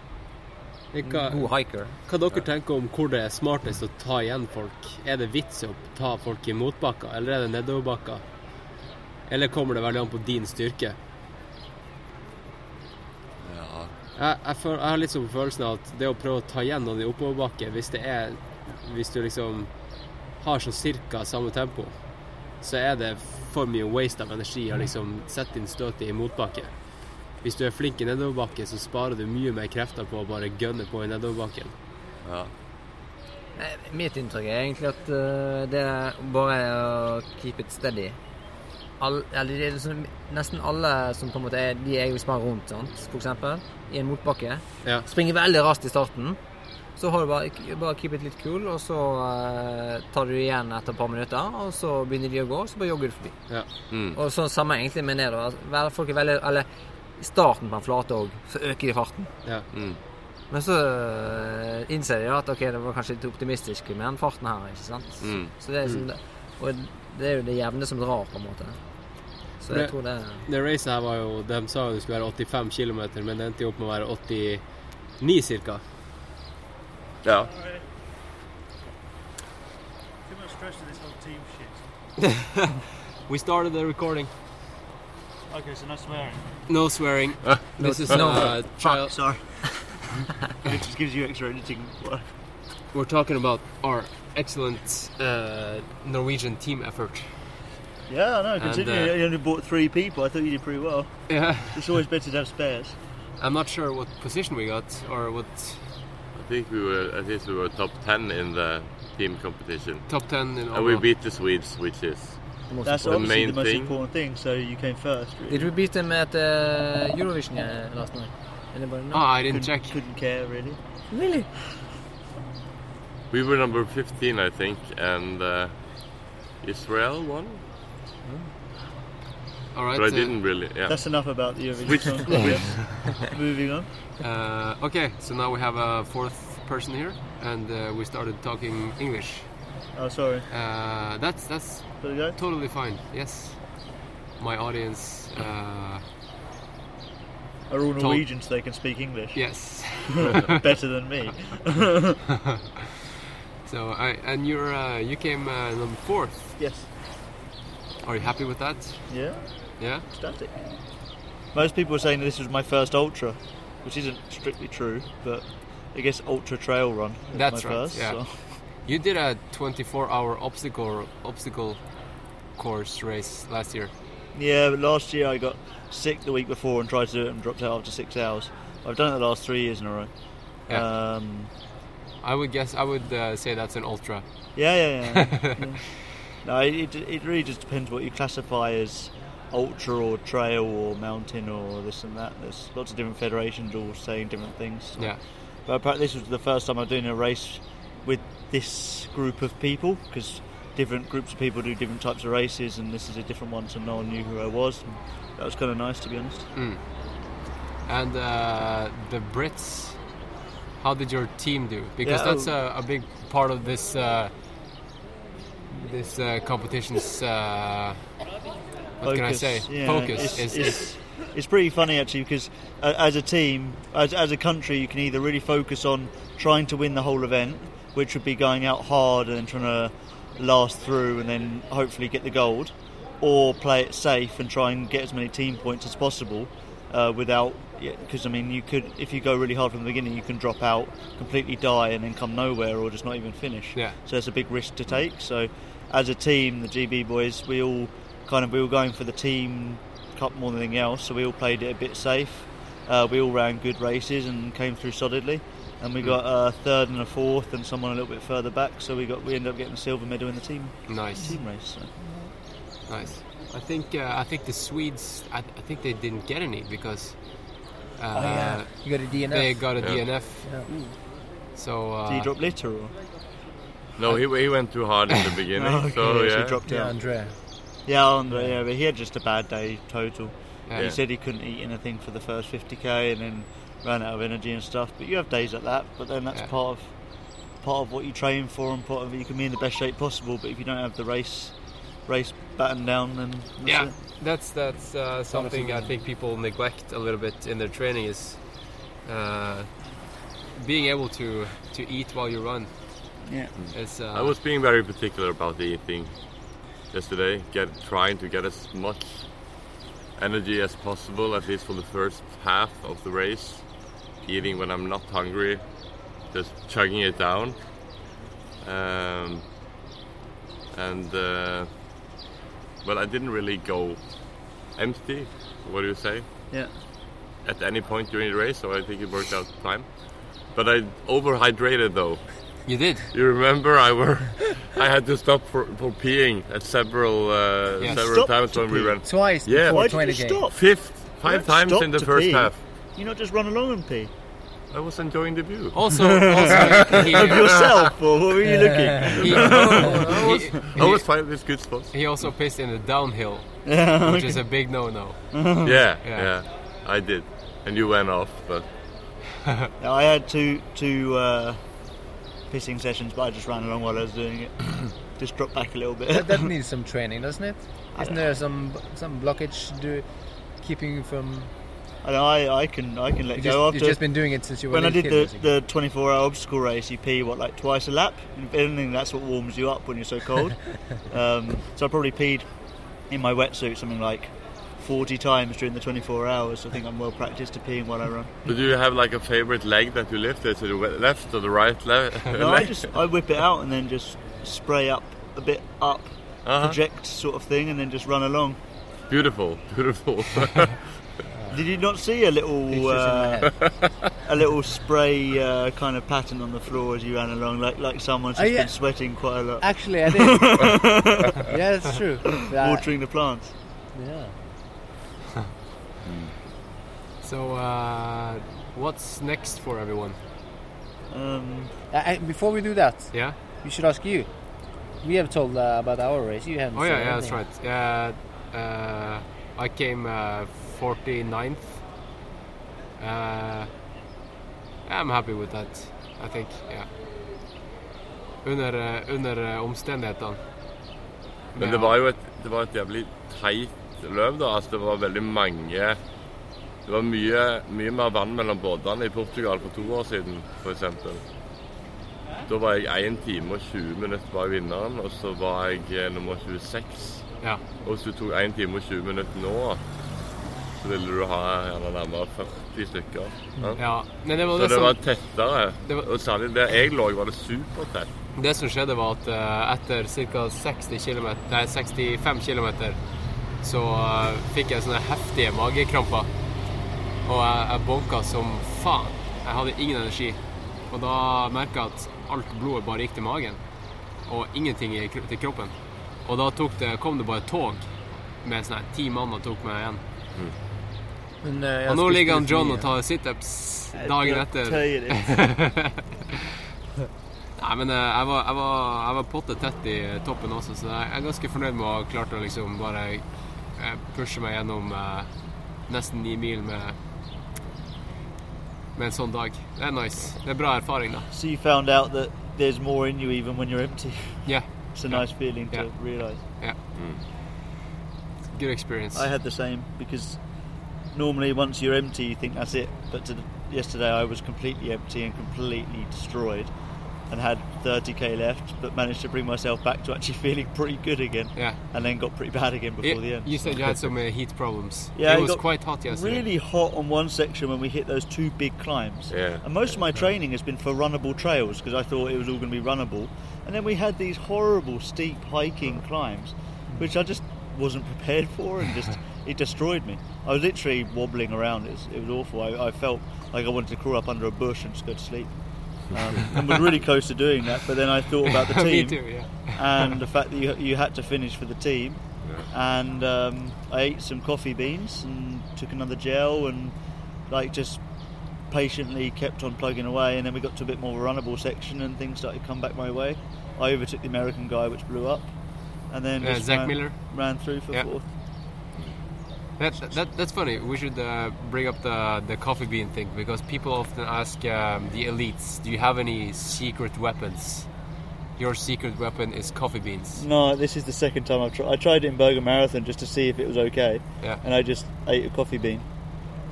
Hva, God hiker. hva dere tenker om hvor det er smartest å ta igjen folk? Er det vits i å ta folk i motbakker, eller er det nedoverbakker? Eller kommer det veldig an på din styrke? Ja. Jeg, jeg, føl, jeg har litt sånn følelsen av at det å prøve å ta igjen noen i oppoverbakke, hvis det er Hvis du liksom har sånn cirka samme tempo, så er det for mye waste av energi å liksom sette inn støtet i motbakke. Hvis du er flink i nedoverbakke, så sparer du mye mer krefter på å bare gønne på i nedoverbakken. ja. Mitt inntrykk er egentlig at eh, det er bare å keep it steady. All, eller det er liksom, nesten alle som på en måte er de jeg vil spare rundt, sant? for eksempel, i en motbakke, Ja. springer veldig raskt i starten. Så har du bare, bare keep it litt cool, og så uh, tar du igjen etter et par minutter, og så begynner de å gå, og så bare jogger du forbi. Ja. Mm. Og sånn samme egentlig med nedover. Folk er veldig Eller i starten på en flate òg, så øker de farten. ja. Mm. Men så uh, innser de at ok, det var kanskje litt optimistisk med den farten her. ikke sant? Mm. Så det er liksom det, Og det er jo det jevne som drar, på en måte. Så Det- jeg tror det Det racet her var jo De sa jo det skulle være 85 km, men det endte jo opp med å være 89 ca. ja. Too much stress in this whole team shit. *laughs* We started the recording. Okay, so no swearing. No swearing. This is No. uh, trial. Sorry. *laughs* it just gives you extra editing work. We're talking about our excellent uh, Norwegian team effort. Yeah, I know. Considering uh, you only bought three people, I thought you did pretty well. Yeah. It's always better to have spares. I'm not sure what position we got or what I think we were at least we were top ten in the team competition. top 10 in And we beat the Swedes, which is That's the obviously main the most thing. important thing. So you came first. Really. Did we beat them at uh, Eurovision uh, last night? Anybody know? Oh, I didn't couldn't, check. Couldn't care really. Really? We were number 15, I think, and uh, Israel won. All right. but I uh, didn't really. Yeah. That's enough about the Eurovision Which- *laughs* Song. Moving on. Uh, okay, so now we have a fourth person here, and uh, we started talking English. Oh, sorry. Uh, that's that's There we totally fine. Yes, my audience. Uh, Are all Told- Norwegians? They can speak English. yes. *laughs* Better than me. *laughs* so I and you're uh, you came uh, number fourth. yes. Are you happy with that? Yeah. Yeah. Static. Most people are saying this was my first ultra, which isn't strictly true, but I guess ultra trail run. That's right, First, yeah. so- You did a 24-hour obstacle obstacle course race last year. Yeah, but last year I got sick the week before and tried to do it and dropped out after six hours. I've done it the last three years in a row. Yeah. Um, I would guess I would uh, say that's an ultra. yeah, yeah, yeah. *laughs* yeah. No, it, it really just depends what you classify as ultra or trail or mountain or this and that. There's lots of different federations all saying different things. Yeah. But apparently this was the first time I'm doing a race with this group of people because different groups of people do different types of races and this is a different one so no one knew who I was. And that was kind of nice to be honest. Mm. And uh, the Brits, how did your team do? Because Yeah, that's a, a big part of this uh, this uh, competition's. Uh, what can I say? yeah, Focus It's, is, it's, is it's pretty funny actually because uh, as a team, as, as a country, you can either really focus on trying to win the whole event, which would be going out hard and trying to last through and then hopefully get the gold, or play it safe and try and get as many team points as possible uh, without. Because I mean, you could if you go really hard from the beginning, you can drop out, completely die, and then come nowhere, or just not even finish. Yeah. So it's a big risk to take. So as a team, the GB boys, we all kind of we were going for the team cup more than anything else. So we all played it a bit safe. Uh, we all ran good races and came through solidly. And we got a third and a fourth, and someone a little bit further back. So we got we ended up getting a silver medal in the team nice, team race. So. nice. I think uh, I think the Swedes. I, I think they didn't get any because. Uh, You got a DNF. They got a Yeah. DNF. Yeah. So uh, Did he drop litter or? No, he, he went too hard in the *laughs* beginning. Okay, so so he yeah. dropped Yeah, out. Andrea. Yeah, Andre, yeah, but he had just a bad day total. Yeah. He said he couldn't eat anything for the first 50k and then ran out of energy and stuff. But you have days like that. But then that's Yeah. part of part of what you train for and part of you can be in the best shape possible. But if you don't have the race race battened down, and that's yeah, it. that's that's uh, something I think people neglect a little bit in their training is uh, being able to to eat while you run. Yeah. It's, uh, I was being very particular about the eating yesterday. Get trying to get as much energy as possible, at least for the first half of the race. Eating when I'm not hungry, just chugging it down. Um, and uh, well, I didn't really go empty. What do you say? Yeah. At any point during the race, so I think it worked out fine. But I overhydrated though. you did. You remember I were I had to stop for, for peeing at several uh, Yes. several Stopped times to when we pee? ran. Twice Yeah. before Why did you stop? Fifth, five times in the first pee. half. You not just run along and pee I was enjoying the view. Also, *laughs* also he, of yourself, or what were you looking? he, I was, he, I was finding this good spots. he also pissed in the downhill, Yeah, which is a big no-no. *laughs* Yeah, Yeah. yeah, I did, and you went off, but *laughs* No, I had two two uh, pissing sessions, but I just ran along while I was doing it. *coughs* just dropped back a little bit. That, that needs some training, doesn't it? I Isn't don't there some some blockage do, keeping you from? I, I I can I can let You go just, after. you've just been doing it since you were when I did kid, the, the 24 hour obstacle race, you pee what like twice a lap. If anything, that's what warms you up when you're so cold. *laughs* um, so I probably peed in my wetsuit something like 40 times during the 24 hours. I think I'm well practiced to peeing while I run. but do you have like a favorite leg that you lifted to the left or the right le- *laughs* No, I just I whip it out and then just spray up a bit up, Uh-huh. project sort of thing, and then just run along. Beautiful, beautiful. *laughs* Did you not see a little uh, a little spray uh, kind of pattern on the floor as you ran along, like like someone's Oh, just yeah. been sweating quite a lot? Actually, I did. *laughs* yeah, that's true. Yeah. Watering the plants. Yeah. So, uh, what's next for everyone? Um, Uh, before we do that, Yeah. we should ask you. We have told uh, about our race. You haven't. Oh yeah, said yeah, that's anything. right. Yeah, uh, I came uh, 49th. Uh, I'm happy with that. I think, yeah. Under, uh, under uh, omstendighetene. Men det var jo et, det var et jævlig teit løp, da. Altså, det var veldig mange Det var mye, mye mer vann mellom båtene i Portugal for to år siden, f.eks. Da var jeg 1 time og 20 minutter bak vinneren, og så var jeg eh, nummer 26. Ja. Og hvis du tok 1 time og 20 minutter nå, så ville du ha gjerne nærmere 40 stykker. Ja, men det var så det det som- var tettere. det var- Og særlig der jeg lå, var det supertett. Det som skjedde, var at uh, etter ca. 60 km, nei, 65 km så uh, fikk jeg sånne heftige magekramper. Og jeg, jeg bonka som faen. Jeg hadde ingen energi. Og da merka jeg at alt blodet bare gikk til magen, og ingenting til kroppen. Og da det, kom det bare et tog med sånne ti mann og tok meg igjen. Men, eh, og nå ligger han John mye. og tar situps dagen etter. *laughs* Nei, men eh, jeg var, jeg var, jeg var potte tett i toppen også, så jeg er ganske fornøyd med å ha klart å liksom bare eh, pushe meg gjennom eh, nesten ni mil med, med en sånn dag. Det er nice. Det er bra erfaring, da. So you found out that there's more in you even when you're empty. Yeah. It's a Yeah. nice feeling to Yeah. realise. Yeah. Good experience. I had the same because normally once you're empty you think that's it, but to, yesterday I was completely empty and completely destroyed and had 30k left, but managed to bring myself back to actually *laughs* feeling pretty good again. Yeah. And then got pretty bad again before You- the end. You said you had some uh, heat problems. Yeah, it it was quite hot yesterday. Really hot on one section when we hit those two big climbs. Yeah. And most of my training has been for runnable trails because I thought it was all going to be runnable. And then we had these horrible steep hiking climbs, which I just wasn't prepared for, and just *laughs* it destroyed me. I was literally wobbling around. It was, it was awful. I, I felt like I wanted to crawl up under a bush and just go to sleep. Um, *laughs* and was really close to doing that, but then I thought about the *laughs* team too, yeah. *laughs* and the fact that you, you had to finish for the team. And um, I ate some coffee beans and took another gel and like just patiently kept on plugging away. And then we got to a bit more of a runnable section and things started to come back my way. I overtook the American guy, which blew up, and then Uh, Zach ran, Miller? ran through for Yeah. fourth. That, that, that's funny. We should uh, bring up the, the coffee bean thing because people often ask um, the elites, do you have any secret weapons? Your secret weapon is coffee beans. No, this is the second time I've tried. I tried it in Burger Marathon just to see if it was okay, Yeah. and I just ate a coffee bean.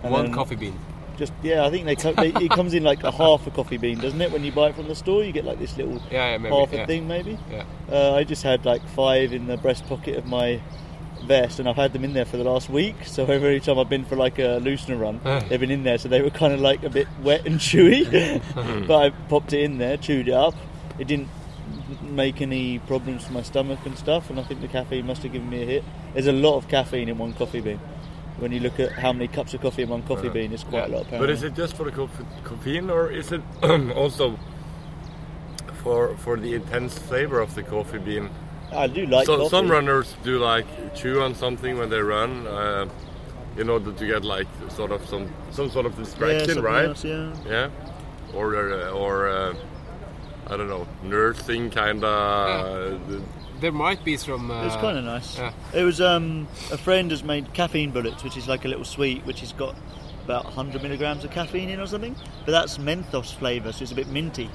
One coffee bean. Just yeah, I think they, co- they it comes in like a half a coffee bean, doesn't it? When you buy it from the store, you get like this little Yeah, yeah, maybe, half a yeah. thing, maybe. Yeah. Uh, I just had like five in the breast pocket of my vest, and I've had them in there for the last week. So *laughs* every time I've been for like a loosener run, they've been in there. So they were kind of like a bit wet and chewy. *laughs* Hmm. *laughs* but I popped it in there, chewed it up. It didn't make any problems to my stomach and stuff, and I think the caffeine must have given me a hit. There's a lot of caffeine in one coffee bean. When you look at how many cups of coffee in one coffee Yeah. bean, it's quite a lot. But is it just for the coff- caffeine, or is it *clears throat* also for for the intense flavor of the coffee bean? I do like so, coffee. Some runners do like chew on something when they run, uh, in order to get like sort of some some sort of distraction, something right? else, yeah. Yeah. Or uh, or uh, I don't know, nursing kind of. There might be some. Uh, It was kind of nice. Yeah. It was um, a friend has made caffeine bullets, which is like a little sweet, which has got about 100 milligrams of caffeine in or something. But that's menthos flavour, so it's a bit minty.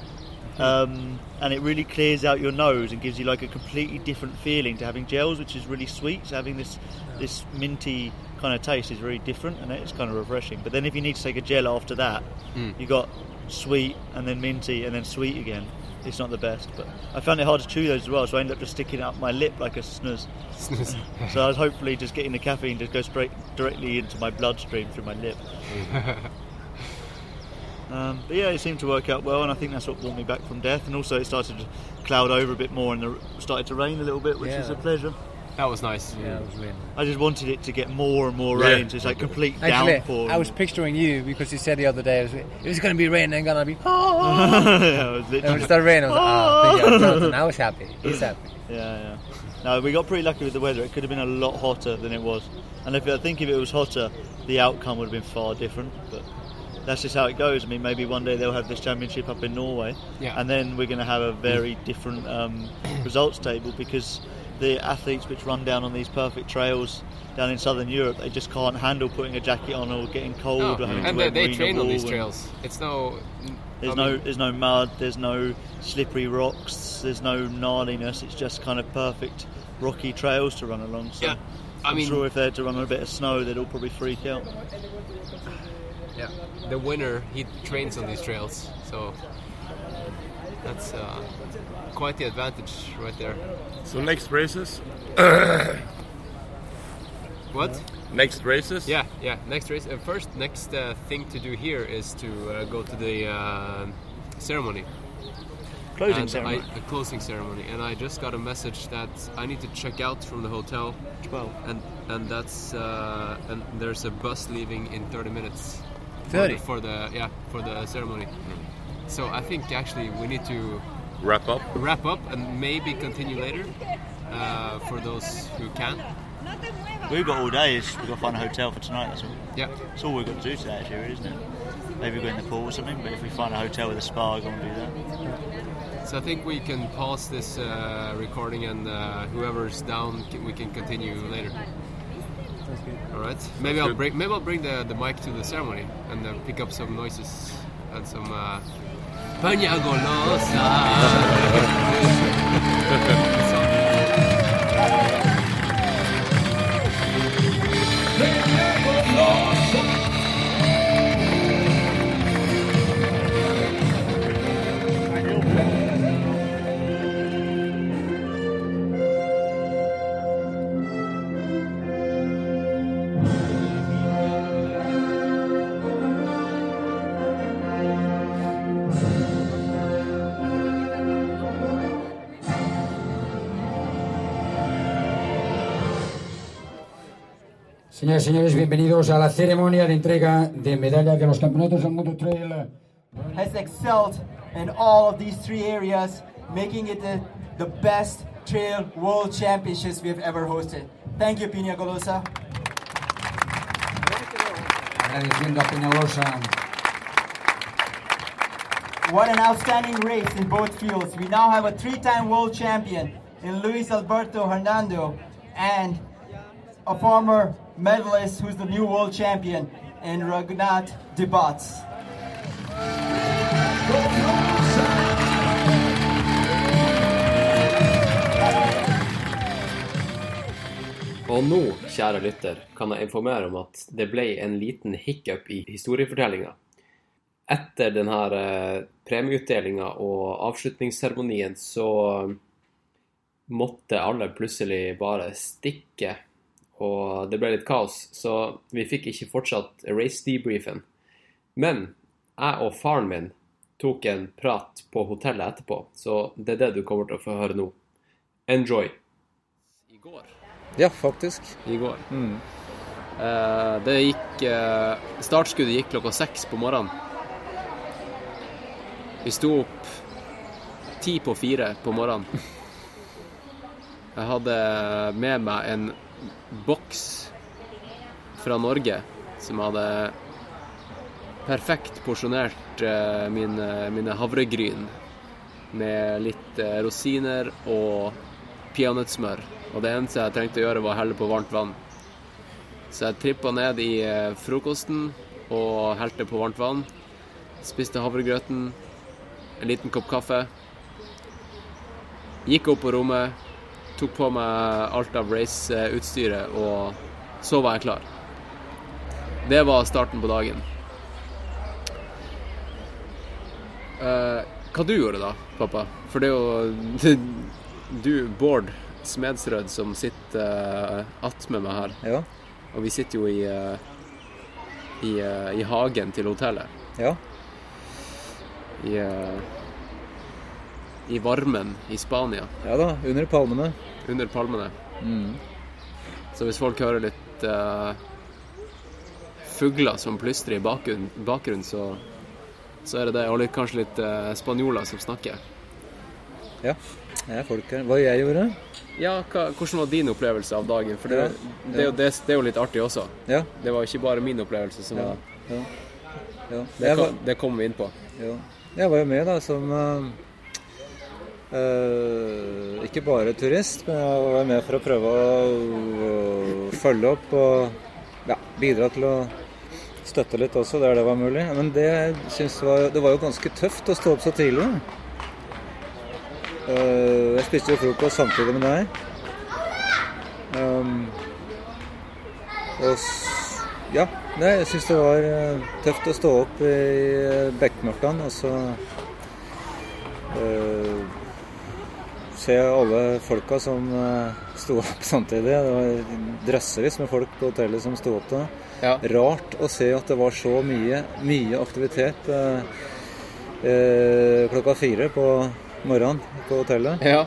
Um, and it really clears out your nose and gives you like a completely different feeling to having gels, which is really sweet. So having this this minty kind of taste is really different, and it's kind of refreshing. But then if you need to take a gel after that, Mm. you got sweet and then minty and then sweet again. It's not the best, but I found it hard to chew those as well, so I ended up just sticking it up my lip like a snooze. Snooze. *laughs* so I was hopefully just getting the caffeine to go straight directly into my bloodstream through my lip. *laughs* Um, but yeah, it seemed to work out well, and I think that's what brought me back from death. And also, it started to cloud over a bit more, and it started to rain a little bit, which Yeah. is a pleasure. That was nice. Yeah, it was really I just wanted it to get more and more Yeah. rain. So it's like complete Actually, downpour. I was picturing you because you said the other day it was, it was going to be raining and going to be. Oh, *laughs* Yeah, it was and literally- when it started raining, I was like, oh, *laughs* thank you. Jonathan, now he's happy. He's happy. Yeah, yeah. No, we got pretty lucky with the weather. It could have been a lot hotter than it was. And if I think if it was hotter, the outcome would have been far different. But that's just how it goes. I mean, maybe one day they'll have this championship up in Norway, Yeah. and then we're going to have a very different um, *clears throat* results table because the athletes which run down on these perfect trails down in southern Europe, they just can't handle putting a jacket on or getting cold No, or having and wear they, they train on these trails. It's no. There's I no there's no mud, there's no slippery rocks, there's no gnarliness. It's just kind of perfect rocky trails to run along. So Yeah, I I'm mean- sure if they had to run on a bit of snow, they'd all probably freak out. Yeah, the winner he trains on these trails, so that's uh, quite the advantage right there. So next races? *coughs* What? Next races? Yeah, yeah. Next race. Uh, first, next uh, thing to do here is to uh, go to the uh, ceremony. Closing And ceremony. I, a closing ceremony, and I just got a message that I need to check out from the hotel. Twelve. And and that's uh, and there's a bus leaving in 30 minutes. For 30? the- for the yeah for the ceremony. So I think actually we need to wrap up. Wrap up and maybe continue later uh, for those who can. We've got all day. We've got to find a hotel for tonight. That's all. Yeah. That's all we've got to do today, actually, isn't it? Maybe go in the pool or something. But if we find a hotel with a spa, go and do that. So I think we can pause this uh, recording and uh, whoever's down, we can continue later. All right. Maybe I'll good. bring maybe I'll bring the, the mic to the ceremony and uh, pick up some noises and some. Uh, Peña *laughs* *laughs* *laughs* Señoras y señores, bienvenidos a la ceremonia de entrega de medallas de los campeonatos del mundo trail. has excelled in all of these three areas, making it the, the best trail world championships we have ever hosted. Thank you, Pina Golosa. Agradeciendo a Peñalosa. What an outstanding race in both fields. We now have a three-time world champion in Luis Alberto Hernando and a former medalist who's the new world champion in Raghunath Debats. Og nå, kjære lytter, kan jeg informere om at det ble en liten hiccup i historiefortellinga. Etter denne eh, premieutdelinga og avslutningsseremonien så måtte alle plutselig bare stikke, og det ble litt kaos, så vi fikk ikke fortsatt race debriefen. Men jeg og faren min tok en prat på hotellet etterpå, så det er det du kommer til å få høre nå. Enjoy! I går. Ja, faktisk. I går. Eh, det gikk eh, Startskuddet gikk klokka seks på morgenen. Vi sto opp ti på fire på morgenen. *laughs* Jeg hadde med meg en boks fra Norge som hadde perfekt porsjonert eh, mine, mine havregryn med litt eh, rosiner og peanøttsmør. Og det eneste jeg trengte å gjøre, var å helle på varmt vann. Så jeg trippa ned i eh, frokosten og helte på varmt vann. Spiste havregrøten, en liten kopp kaffe. Gikk opp på rommet, tok på meg alt av raceutstyret, og så var jeg klar. Det var starten på dagen. Eh, hva du gjorde da, pappa? For det er jo *laughs* du, Bård Smedsrød, som sitter uh, attmed meg her. Ja. Og vi sitter jo i, eh, i, eh, i hagen til hotellet. Ja. I, eh, I varmen i Spania. Ja da, under palmene. Under palmene. Mm. Så hvis folk hører litt uh, fugler som plystrer i bakgrunnen, bakgrunnen så, så er det det. Og litt, kanskje litt uh, spanjoler som snakker. Ja, jeg er folk her. Hva jeg gjorde? Ja, hva, hvordan var din opplevelse av dagen? For det, Ja, det, er jo- det, det er jo litt artig også. Ja. Det var jo ikke bare min opplevelse som Ja, var ja, ja. Det, kom, det kommer vi inn på. Ja. Jeg var jo med da som eh, eh, ikke bare turist, men jeg var med for å prøve å, følge opp og ja, bidra til å støtte litt også der det var mulig. Men det var, det var jo ganske tøft å stå opp så tidlig. Uh, jeg spiste jo frokost samtidig med deg. Um, og ja, jeg syns det var eh, tøft å stå opp i uh, bekmørket og så eh, se alle folka som uh, sto opp samtidig. Det var drøssevis med folk på hotellet som sto opp da. Rart å se at det var så mye, mye aktivitet eh, eh, klokka fire på morgenen på hotellet. Ja.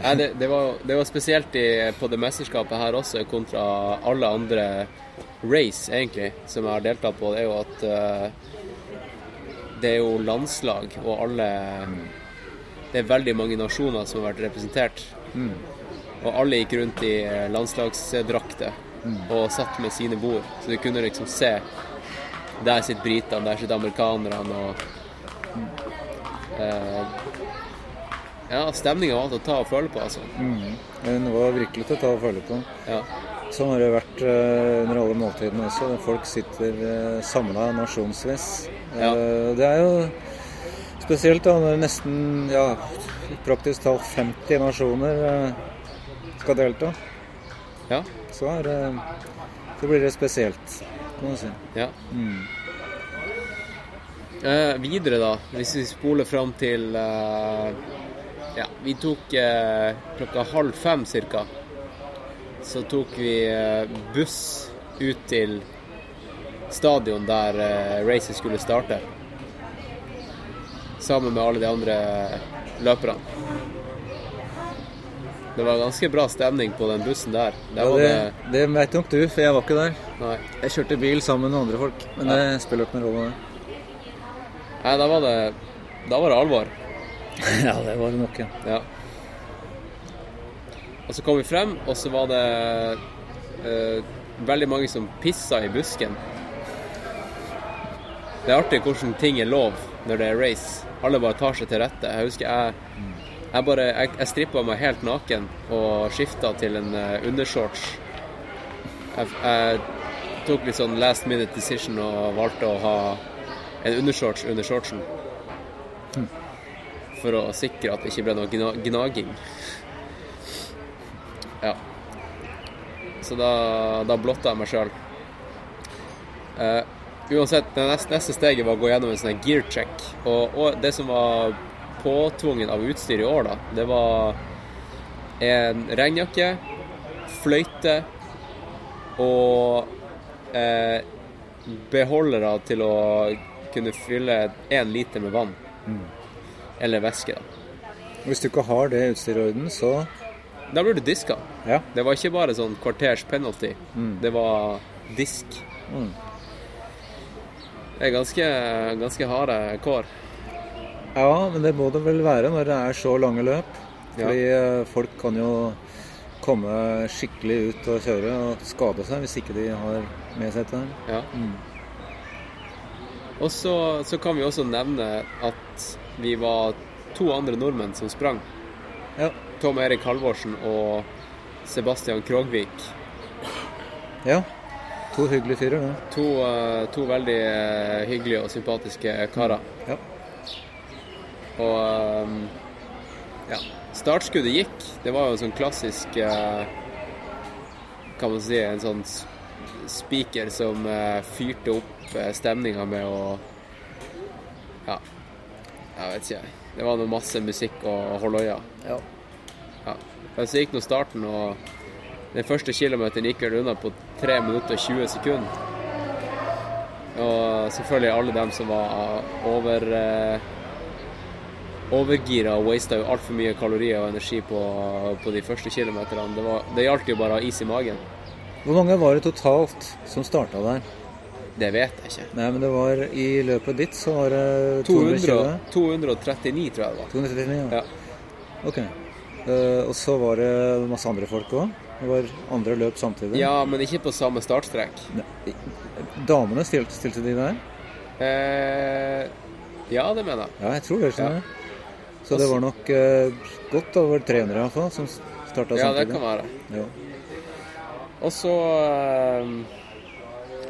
ja det, det, var, det var spesielt i, på det mesterskapet her også, kontra alle andre race, egentlig, som jeg har deltatt på. Det er jo at eh, det er jo landslag, og alle Det er veldig mange nasjoner som har vært representert. Mm. Og alle gikk rundt i eh, landslagsdrakter Mm. og satt med sine bord. Så du kunne liksom se Der sitter britene, der sitter amerikanerne og eh, Ja, stemninga var til å ta og føle på, altså. Mm. Den var virkelig til å ta og føle på. Ja. Sånn har det vært eh, under alle måltidene også. Folk sitter uh, samla nasjonsvis. Ja. det er jo spesielt da når nesten ja, praktisk talt 50 nasjoner eh, skal delta. Ja. Så, er, det- så blir det spesielt, kan man si. Ja. Mm. Eh, videre, da, hvis vi spoler fram til eh, Ja, vi tok eh, klokka halv fem cirka. Så tok vi eh, buss ut til stadion der eh, racet skulle starte. Sammen med alle de andre løperne. Det var ganske bra stemning på den bussen der. Der Ja, var det, det det vet nok du, for jeg var ikke der. Nei. Jeg kjørte bil sammen med andre folk, men Ja. det spiller ikke noen rolle. Nei, da var det, da var det alvor. *laughs* ja, det var det nok, ja. Ja. Og så kom vi frem, og så var det uh, veldig mange som pissa i busken. Det er artig hvordan ting er lov når det er race. Alle bare tar seg til rette. Jeg husker jeg, jeg bare Jeg, jeg strippa meg helt naken og skifta til en eh, undershorts. Jeg, jeg tok litt sånn last minute decision og valgte å ha en undershorts under shortsen. For å sikre at det ikke ble noe gna gnaging. Ja. Så da, da blotta jeg meg sjøl. Eh, uansett, det neste, neste steget var å gå gjennom en sånn gear check. Og, og det som var påtvungen av utstyr i år, da, det var en regnjakke, fløyte og eh, beholdere til å kunne fylle én liter med vann. Mm. Eller væske, da. Hvis du ikke har det utstyret i orden, så Da blir du diska. Ja. Det var ikke bare sånn kvarters penalty. Mm. Det var disk. Mm. Det er ganske, ganske harde kår. Ja, men det må det vel være når det er så lange løp. Fordi ja. folk kan jo komme skikkelig ut og kjøre og skade seg hvis ikke de har med seg dette. Ja. Mm. Og så, så kan vi også nevne at vi var to andre nordmenn som sprang. Ja. Tom Erik Halvorsen og Sebastian Krogvik. Ja. To hyggelige fyrer, det. To, eh, to veldig eh, hyggelige og sympatiske karer. Ja. Og eh, ja, startskuddet gikk. Det var jo sånn klassisk Kan man si en sånn spiker som fyrte opp stemninga med å Ja, jeg vet ikke. Det var noe masse musikk og holoia. Ja. ja. Men så gikk nå starten, og den første kilometeren gikk vel unna på 3 minutter og 20 sekunder. Og selvfølgelig alle dem som var over, eh, overgira og wasta jo altfor mye kalorier og energi på, på de første kilometerne. Det, var, det gjaldt jo bare å ha is i magen. Hvor mange var det totalt som starta der? Det vet jeg ikke. Nei, men det var i løpet ditt så var det 200, 220? 239, tror jeg det var. 239, ja. Ja. Ok. Uh, og så var det masse andre folk òg? Det var andre løp samtidig? Ja, men ikke på samme startstrek. Damene stilte, stilte de der? Eh, ja, det mener jeg. Ja, jeg tror det. skjønner jeg. Så det var nok eh, godt over 300 iallfall som starta Ja, det kan være. Ja. Og så eh,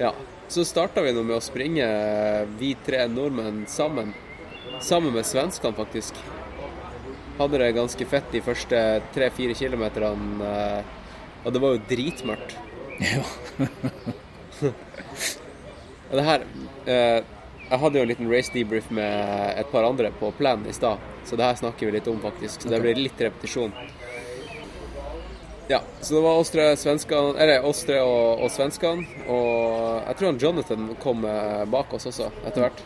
Ja. Så starta vi nå med å springe, eh, vi tre nordmenn, sammen. Sammen med svenskene, faktisk. Hadde det ganske fett de første tre-fire kilometerne. Og det var jo dritmørkt. *laughs* Og det her eh, Jeg hadde jo en liten race debrief med et par andre på planen i stad, så det her snakker vi litt om, faktisk. Så det blir litt repetisjon. Ja, så det var oss tre svenskene Eller oss tre og, og svenskene. Og jeg tror han Jonathan kom eh, bak oss også, etter hvert.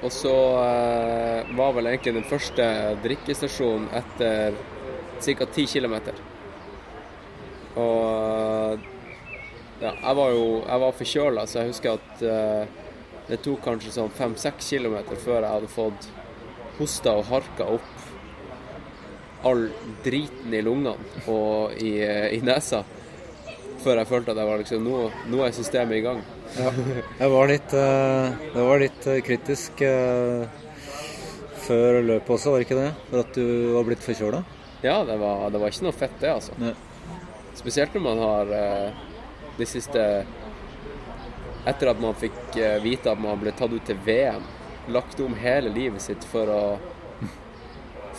Og så eh, var vel egentlig den første drikkestasjonen etter ca. 10 km. Og ja, jeg var jo jeg var forkjøla, så jeg husker at uh, det tok kanskje sånn 5-6 km før jeg hadde fått hosta og harka opp all driten i lungene og i, i nesa. Før jeg følte at jeg var liksom Nå, nå er systemet i gang. Ja. Jeg var litt, eh, det var litt eh, kritisk eh, før løpet også, var det ikke det? For at du var blitt forkjøla? Ja, det var, det var ikke noe fett, det, altså. Spesielt når man har eh, de siste Etter at man fikk eh, vite at man ble tatt ut til VM, lagt om hele livet sitt for å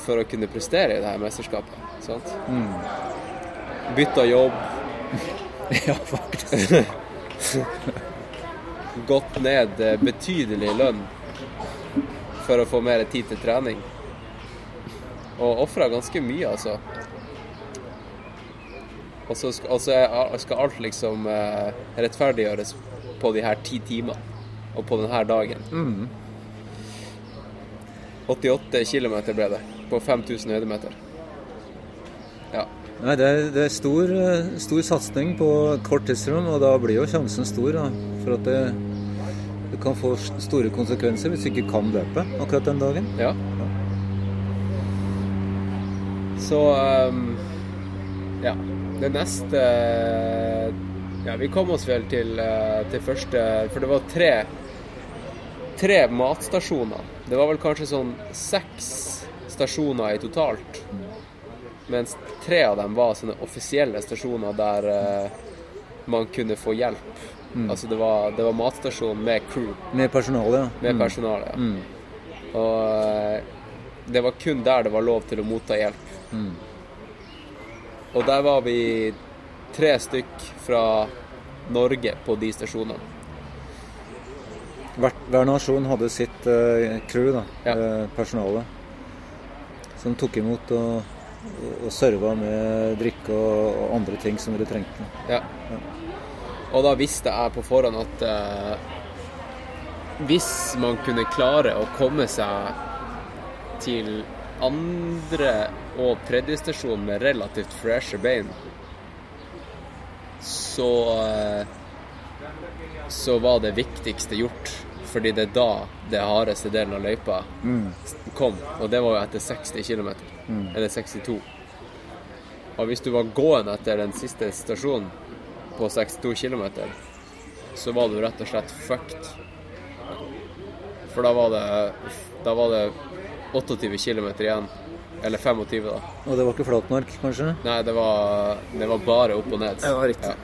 for å kunne prestere i det her mesterskapet. Sant? Mm. Bytta jobb. *laughs* ja, faktisk. *laughs* Gått ned eh, betydelig lønn for å få mer tid til trening. Og ofra ganske mye, altså. Og så skal, er- skal alt liksom eh, rettferdiggjøres på de her ti timene og på denne dagen. Mm. 88 km ble det på 5000 høydemeter. Ja. Nei, det er, det er stor, eh, stor satsing på kort tidsrom, og da blir jo sjansen stor da, for at det, det kan få store konsekvenser hvis du ikke kan løpe akkurat den dagen. Ja. Så ehm, ja. Det neste Ja, vi kom oss vel til, eh, til første For det var tre tre matstasjoner. Det var vel kanskje sånn seks stasjoner i totalt. Mens tre av dem var sånne offisielle stasjoner der eh, man kunne få hjelp. Mm. Altså det var, det var matstasjon med crew. Med personale, ja. Med Mm. personale, ja. Mm. Og eh, det var kun der det var lov til å motta hjelp. Mm. Og der var vi tre stykk fra Norge på de stasjonene. Hver, hver nasjon hadde sitt uh, crew, da, Ja. eh, personale, som tok imot og, og, og serva med drikke og, og andre ting som dere trengte. Ja. Og da visste jeg på forhånd at uh, hvis man kunne klare å komme seg til andre og tredje stasjon med relativt freshe bein, så eh, så var det viktigste gjort. Fordi det er da det hardeste delen av løypa Mm. kom. Og det var jo etter 60 km. Mm. Eller 62. Og hvis du var gående etter den siste stasjonen på 62 km, så var du rett og slett fucked. For da var det, da var det 28 km igjen. Eller 25, da. Og det var ikke flatmark, kanskje? Nei, det var, det var bare opp og ned. Det var riktig. Ja.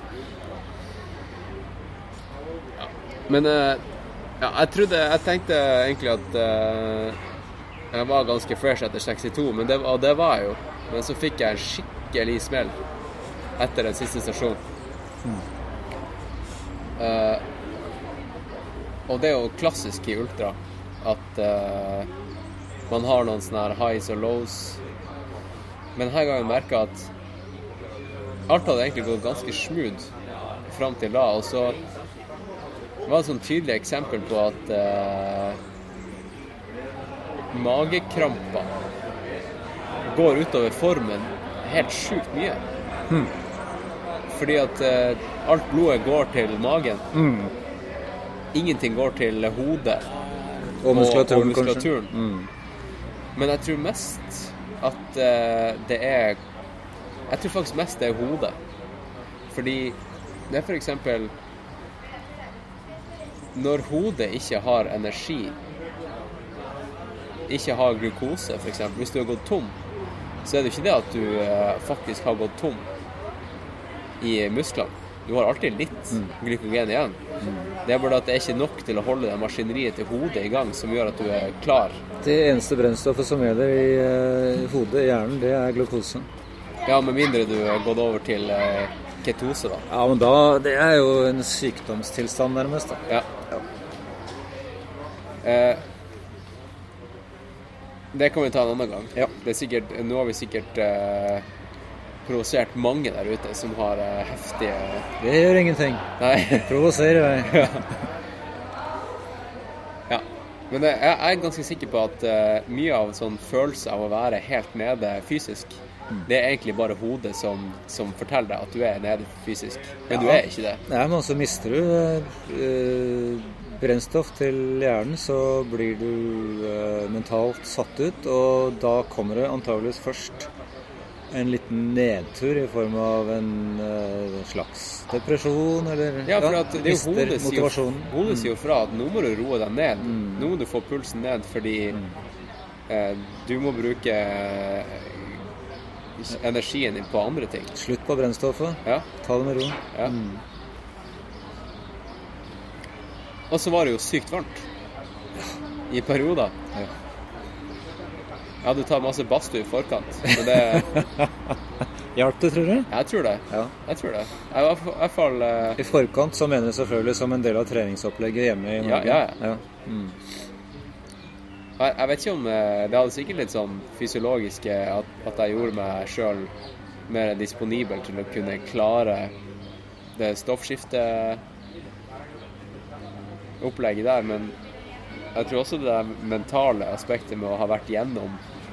Men eh, ja, jeg trodde Jeg tenkte egentlig at eh, jeg var ganske fresh etter 62, men det, og det var jeg jo. Men så fikk jeg en skikkelig smell etter den siste stasjonen. Mm. Uh, og det er jo klassisk i ultra at eh, man har noen sånne her highs og lows. Men denne gangen merka jeg at alt hadde egentlig gått ganske smooth fram til da. Og så var det et sånn tydelig eksempel på at eh, magekramper går utover formen helt sjukt mye. Mm. Fordi at eh, alt blodet går til magen. Mm. Ingenting går til hodet. Og muskulaturen, og muskulaturen. kanskje. Mm. Men jeg tror mest at uh, det er Jeg tror faktisk mest det er hodet. Fordi det er eksempel Når hodet ikke har energi, ikke har glukose f.eks., hvis du har gått tom, så er det jo ikke det at du uh, faktisk har gått tom i musklene. Du har alltid litt glykogen igjen. Det er bare at det er ikke nok til å holde det maskineriet til hodet i gang, som gjør at du er klar. Det eneste brennstoffet som gjelder i eh, hodet, i hjernen, det er glukose. Ja, med mindre du har gått over til eh, ketose, da. Ja, men da Det er jo en sykdomstilstand, nærmest. da. Ja. Eh, det kan vi ta en annen gang. Ja. Det er sikkert, nå har vi sikkert eh, provosert mange der ute som har eh, heftige Det gjør ingenting. Nei. Provoserer vei. *laughs* ja. ja. Men det, jeg jeg er ganske sikker på at uh, mye av sånn følelse av å være helt nede fysisk, det er egentlig bare hodet som, som forteller deg at du er nede fysisk. Men du er ikke det. Nei, men så mister du uh, brennstoff til hjernen, så blir du uh, mentalt satt ut, og da kommer det antageligvis først en liten nedtur i form av en eh, slags depresjon, eller Ja, for at det er mister hodet sier, Jo, hodet sier jo fra at nå må du roe deg ned. Mm. Nå må du få pulsen ned fordi eh, du må bruke eh, energien din på andre ting. Slutt på brennstoffet. Ja. Ta det med ro. Ja. Mm. Og så var det jo sykt varmt i perioder. Jeg hadde tatt masse badstue i forkant. Så det *laughs* Hjalp det, tror du? Jeg tror det. Jeg tror det. Jeg var i hvert fall eh, I forkant så mener du selvfølgelig som en del av treningsopplegget hjemme i Norge? ja, ja. Mm. Jeg, jeg vet ikke om eh, Det hadde sikkert litt sånn fysiologiske at, at jeg gjorde meg sjøl mer disponibel til å kunne klare det stoffskifteopplegget der, men jeg tror også det mentale aspektet med å ha vært gjennom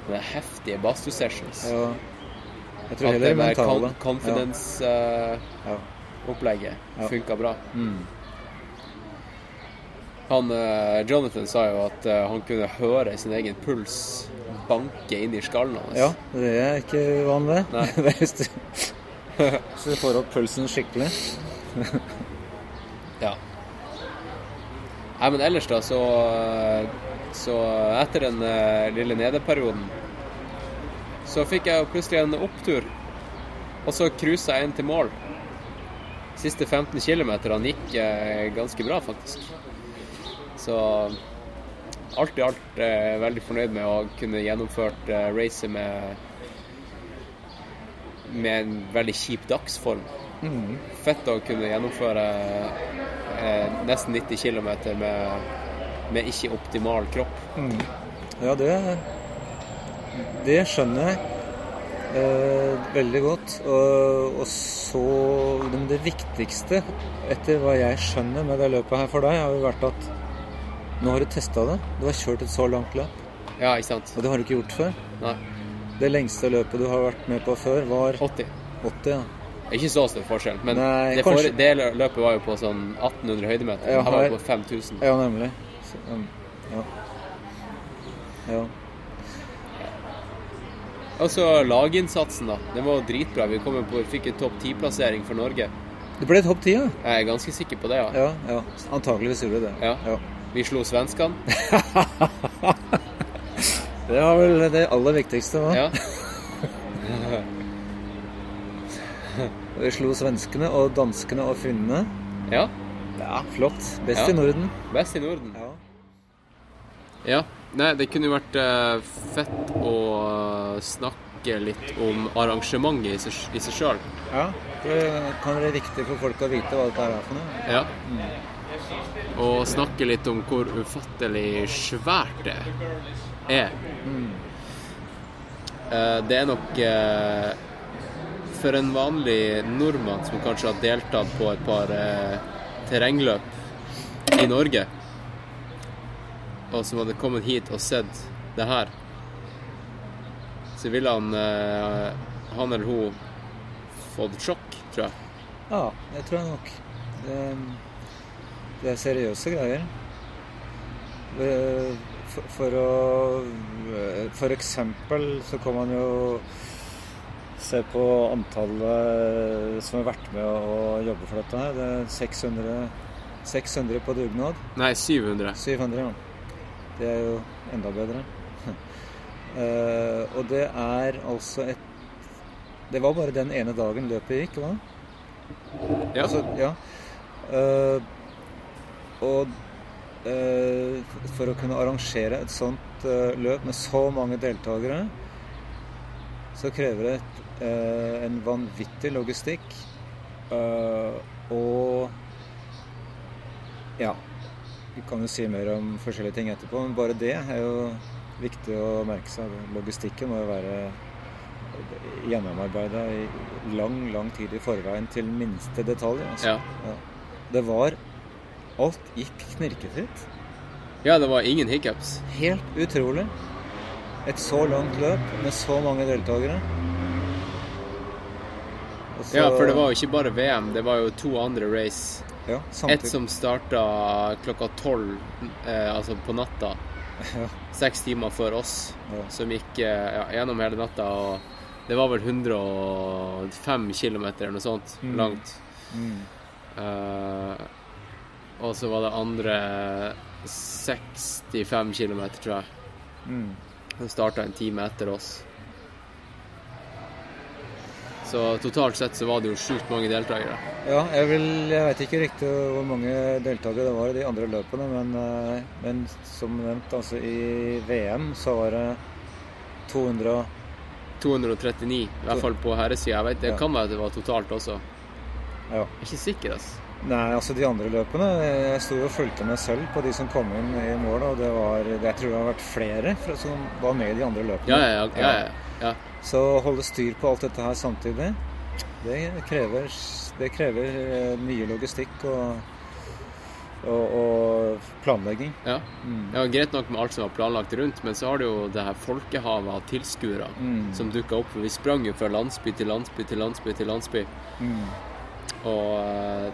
med heftige badstue-sessions Ja. Jeg tror At heller det mentale. confidence-opplegget Ja. funka bra. Mm. Han, eh, Jonathan sa jo at eh, han kunne høre sin egen puls banke inn i skallen hans. Ja, det er ikke vanlig. *laughs* Det hvis du, hvis du får opp pulsen skikkelig. *laughs* Ja. Nei, men ellers da, så, så etter den eh, lille nedeperioden, så fikk jeg plutselig en opptur. Og så cruisa jeg inn til mål. Siste 15 km gikk eh, ganske bra, faktisk. Så alt i alt eh, veldig fornøyd med å kunne gjennomført eh, racet med med en veldig kjip dagsform. Mm. Fett å kunne gjennomføre eh, nesten 90 km med, med ikke optimal kropp. Mm. Ja, det, det skjønner jeg eh, veldig godt. Og, og så Men det viktigste, etter hva jeg skjønner med det løpet her for deg, har jo vært at nå har du testa det. Du har kjørt et så langt løp. Ja, ikke sant? Og det har du ikke gjort før. Nei. Det lengste løpet du har vært med på før, var 80. 80 ja. Ikke så stor forskjell, men Nei, det, for, det løpet var jo på sånn 1800 høydemeter. Ja, Her var det på 5000. Ja, nemlig. Um, ja. ja. Og så laginnsatsen, da. Den var dritbra. Vi kom på, fikk en topp 10-plassering for Norge. Det ble topp 10, ja? Jeg er ganske sikker på det, ja. Ja, ja. Antakeligvis gjorde det. Ja. Vi slo svenskene. *laughs* Det var vel det aller viktigste, hva? Ja. *laughs* Vi slo svenskene og danskene og finnene. Ja. Ja, flott. Best Ja. i Norden. Best i Norden. Ja. Nei, det kunne jo vært eh, fett å snakke litt om arrangementet i seg, i seg sjøl. Ja, det kan være viktig for folk å vite hva dette er for noe. Ja. Og snakke litt om hvor ufattelig svært det er. Eh, Det er nok eh, for en vanlig nordmann som kanskje har deltatt på et par eh, terrengløp i Norge, og som hadde kommet hit og sett det her, så ville han, eh, han eller hun fått sjokk, tror jeg. Ja, det tror jeg nok. Det, det er seriøse greier. For, for å For eksempel så kan man jo se på antallet som har vært med å jobbe for dette her. Det er 600, 600 på dugnad. Nei, 700. 700, ja. Det er jo enda bedre. uh, *laughs* og det er altså et Det var bare den ene dagen løpet gikk, hva? Ja. Altså, ja. Uh, og uh, for å kunne arrangere et sånt løp med så mange deltakere, så krever det et, en vanvittig logistikk. og ja. Vi kan jo si mer om forskjellige ting etterpå, men bare det er jo viktig å merke seg. Logistikken må jo være gjennomarbeida i lang, lang tid i forveien til minste detalj. Altså. Ja. Det var Alt gikk knirkefritt. Ja, det var ingen hiccups. Helt utrolig. Et så langt løp med så mange deltakere. Så- Ja, for det var jo ikke bare VM, det var jo to andre race. Ja. Et som starta klokka tolv, eh, altså på natta. *laughs* Seks timer før oss. Som gikk eh, ja, gjennom hele natta. Og det var vel 105 km eller noe sånt Mm. langt. Mm. Eh, og så var det andre 65 km, tror jeg. Mm. Den starta en time etter oss. Så totalt sett så var det jo sjukt mange deltakere. Ja, jeg, vil, jeg vet ikke riktig hvor mange deltakere det var i de andre løpene, men, eh, men som nevnt, altså i VM så var det 200 239, i hvert fall på herresida. Jeg vet, Det Ja. kan være det var totalt også. Ja. Jeg er ikke sikker, altså. Nei, altså de andre løpene Jeg sto og fulgte med selv på de som kom inn i mål, og det var Jeg tror det har vært flere som var med i de andre løpene. Ja, ja, ja, ja, ja. Så å holde styr på alt dette her samtidig, det krever, det krever eh, mye logistikk og, og, og planlegging. Ja. Mm. ja. greit nok med alt som var planlagt rundt, men så har du jo det her folkehavet av tilskuere Mm. som dukka opp. Vi sprang jo fra landsby til landsby til landsby til landsby. Mm. Og eh,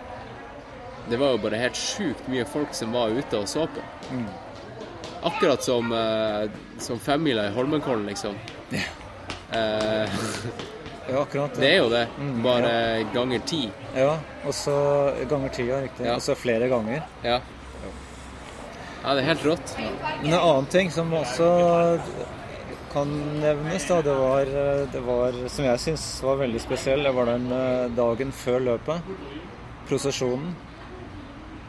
det var jo bare helt sjukt mye folk som var ute og så på. Mm. Akkurat som, eh, som femmila i Holmenkollen, liksom. Eh, Ja, akkurat. det er jo det. Mm, Bare ganger ti. Ja, og så ganger tida, riktig. Ja. Og så flere ganger. Ja. ja, det er helt rått. Men en annen ting som også kan nevnes, da, det var, det var som jeg syns var veldig spesiell, det var den eh, dagen før løpet. Prosesjonen.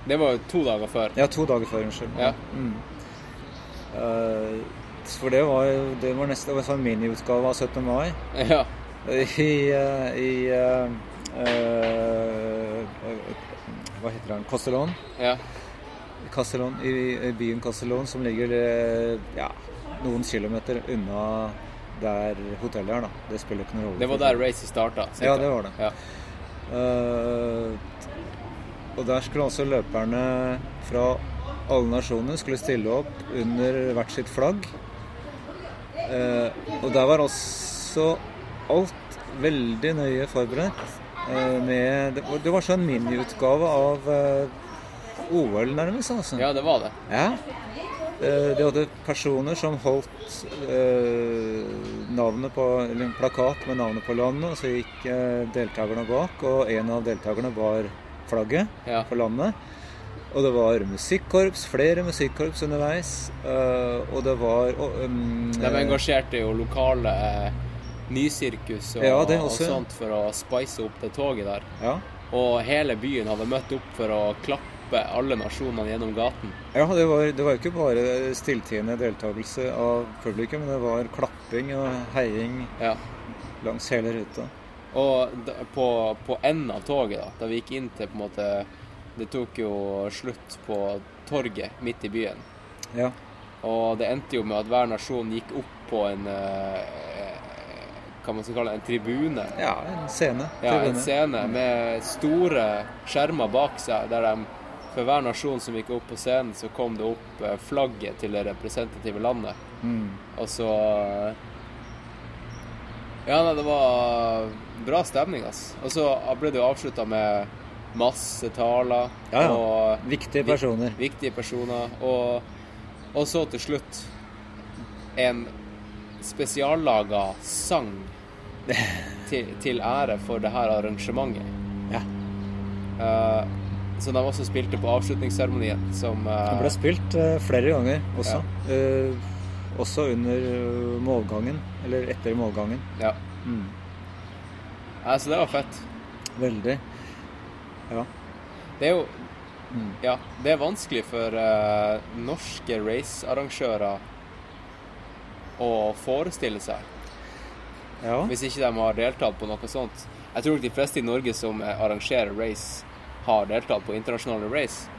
Det var to dager før. Ja, to dager før, unnskyld. Ja. Mm. Eh, for det var det var nesten en sånn miniutgave av 17. mai. Ja. I, eh, i eh, eh, Hva heter den? Castellón. Ja. Castellón, i, byen Castellón, som ligger ja, noen kilometer unna der hotellet er. da. Det spiller ikke noen rolle. Det var der racet starta. Ja, det var det. Ja. Uh, og der skulle altså løperne fra alle nasjoner skulle stille opp under hvert sitt flagg. Eh, og der var også alt veldig nøye forberedt. eh, med, det, var, sånn miniutgave av eh, OL, nærmest. altså. Ja, det var det. Ja. Eh, De hadde personer som holdt eh, navnet på, eller en plakat med navnet på landet, og så gikk deltakerne bak, og en av deltakerne var flagget Ja. for landet. Og det var musikkorps, flere musikkorps underveis, eh, og det var um, De engasjerte jo lokale eh, nysirkus og, Ja, og sånt for å spice opp det toget der. Ja. Og hele byen hadde møtt opp for å klappe alle nasjonene gjennom gaten. Ja, det var, det var ikke bare stilltiende deltakelse av publikum, men det var klapping og heiing Ja. langs hele ruta. Og på, på enden av toget, da, da vi gikk inn til på en måte Det tok jo slutt på torget midt i byen. Ja. Og det endte jo med at hver nasjon gikk opp på en eh, Hva man skal kalle en tribune. Ja, en scene. Ja, en scene med store skjermer bak seg, der de for hver nasjon som gikk opp på scenen, så kom det opp eh, flagget til det representative landet. Mm. Og så Ja, nei, det var bra stemning, ass. Og så ble det jo avslutta med masse taler. Ja, ja. Og Viktige personer. Vi- Viktige personer. Og, og så til slutt en spesiallaga sang *laughs* til, til ære for det her arrangementet. Ja. Uh, som de også spilte på avslutningsseremonien. Som uh, ble spilt uh, flere ganger også. Eh, også under eh, målgangen, eller etter målgangen. Ja. Mm. Nei, så det var fett. Veldig. Ja. Det er jo Mm. Ja, det er vanskelig for uh, norske racearrangører å forestille seg. Ja. Hvis ikke de har deltatt på noe sånt. Jeg tror ikke de fleste i Norge som eh, arrangerer race, har deltatt på internasjonale race.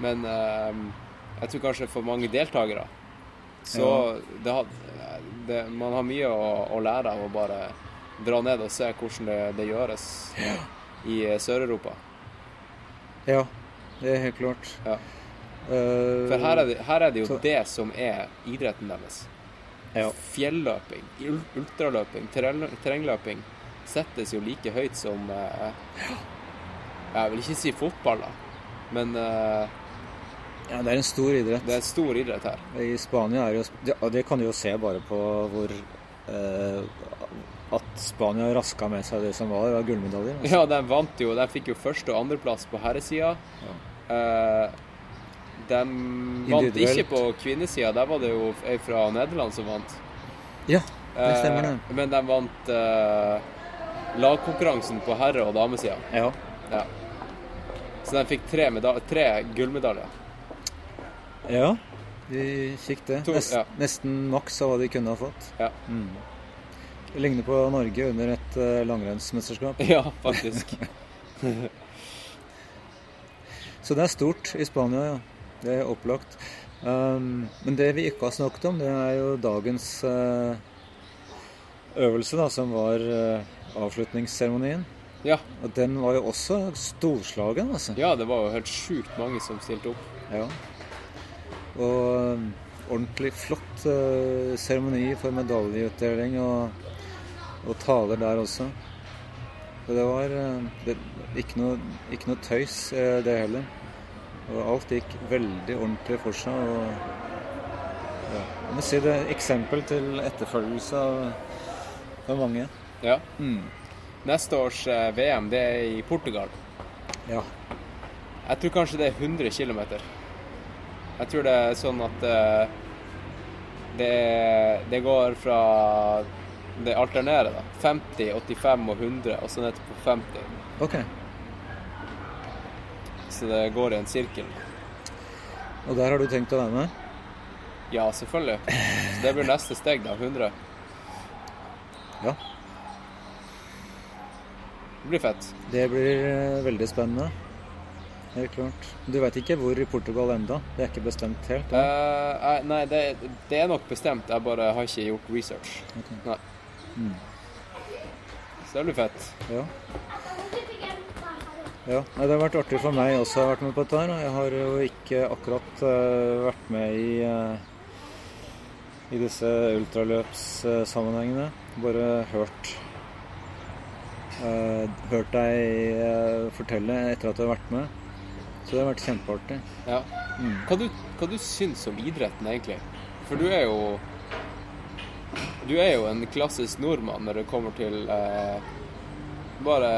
Men uh, jeg tror kanskje for mange deltakere så det har, det, man har mye å, å lære av å bare dra ned og se hvordan det, det gjøres i eh, Sør-Europa. Ja, det er helt klart. Ja. Eh, For her er det, her er det jo så- det som er idretten deres. Ja. Fjelløping, ultraløping, terreng, terrengløping settes jo like høyt som eh, Jeg vil ikke si fotball, da, men eh, Ja, det er en stor idrett. det er stor idrett her. I Spania er det jo ja, Det kan du jo se bare på hvor eh, At Spania raska med seg det som var av gullmedaljer. altså. Ja, de vant jo. De fikk jo første- og andreplass på herresida. Ja. de vant ikke på kvinnesida. Der var det jo ei fra Nederland som vant. Ja, det stemmer det. Eh, men de vant eh, lagkonkurransen på herre- og damesida. Ja. Ja. Så de fikk tre, tre gullmedaljer. ja, de fikk det. To- Nest, ja. Nesten maks av hva de kunne ha fått. Ja. Mm. Det ligner på Norge under et uh, langrennsmesterskap. Ja, faktisk. *laughs* Så det er stort i Spania, ja. Det er opplagt. Um, men det vi ikke har snakket om, det er jo dagens uh, øvelse, da, som var uh, avslutningsseremonien. Ja. Og den var jo også storslagen, altså. ja, det var jo helt sjukt mange som stilte opp. Ja. Og um, ordentlig flott seremoni seremoni for medaljeutdeling og, og taler der også. Så det var eh, det, ikke, noe, ikke noe tøys, eh, det heller. Og alt gikk veldig ordentlig for seg. Og ja, jeg må si det er eksempel til etterfølgelse av, av mange. Ja. Mm. Neste års eh, VM, det er i Portugal. Ja. Jeg tror kanskje det er 100 km. Jeg tror det er sånn at det, det går fra Det alternerer, da. 50, 85 og 100, og så ned på 50. Ok. Så det går i en sirkel. Og der har du tenkt å være med? Ja, selvfølgelig. Så det blir neste steg, da. 100. Ja. Det blir fett. Det blir eh, veldig spennende. Helt klart. Du veit ikke hvor i Portugal enda? Det er ikke bestemt helt? eh, nei, det, det er nok bestemt. Jeg bare har ikke gjort research. Ok. Nei. Mm. Så det blir fett. Ja. ja. Det har vært artig for meg også å ha vært med på dette her. Jeg har jo ikke akkurat uh, vært med i, uh, i disse ultraløpssammenhengene. Bare hørt eh, hørt deg fortelle etter at du har vært med. Så det har vært kjempeartig. Ja. Mm. Hva, du, hva du syns om idretten, egentlig? For du er jo Du er jo en klassisk nordmann når det kommer til eh, bare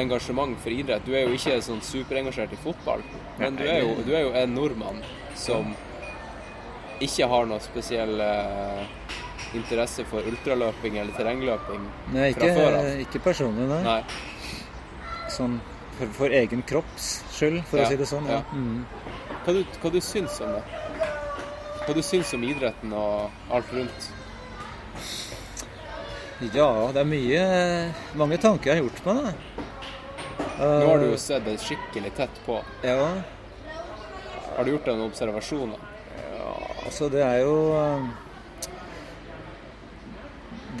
engasjement for idrett. Du er jo ikke sånn superengasjert i fotball, men du er jo, du er jo en nordmann som ikke har noe spesiell eh, interesse for ultraløping eller terrengløping Nei, fra før ikke, av. ikke personlig, nei. Nei. Sånn for, for egen kropps skyld, for Ja, å si det sånn. Ja. ja. Mm. Hva du, hva du syns om det? Hva du syns om idretten og alt rundt? Ja, det er mye Mange tanker jeg har gjort meg, da. Nå har du jo sett det skikkelig tett på. Ja. Har du gjort deg noen observasjoner? Altså, det er jo eh,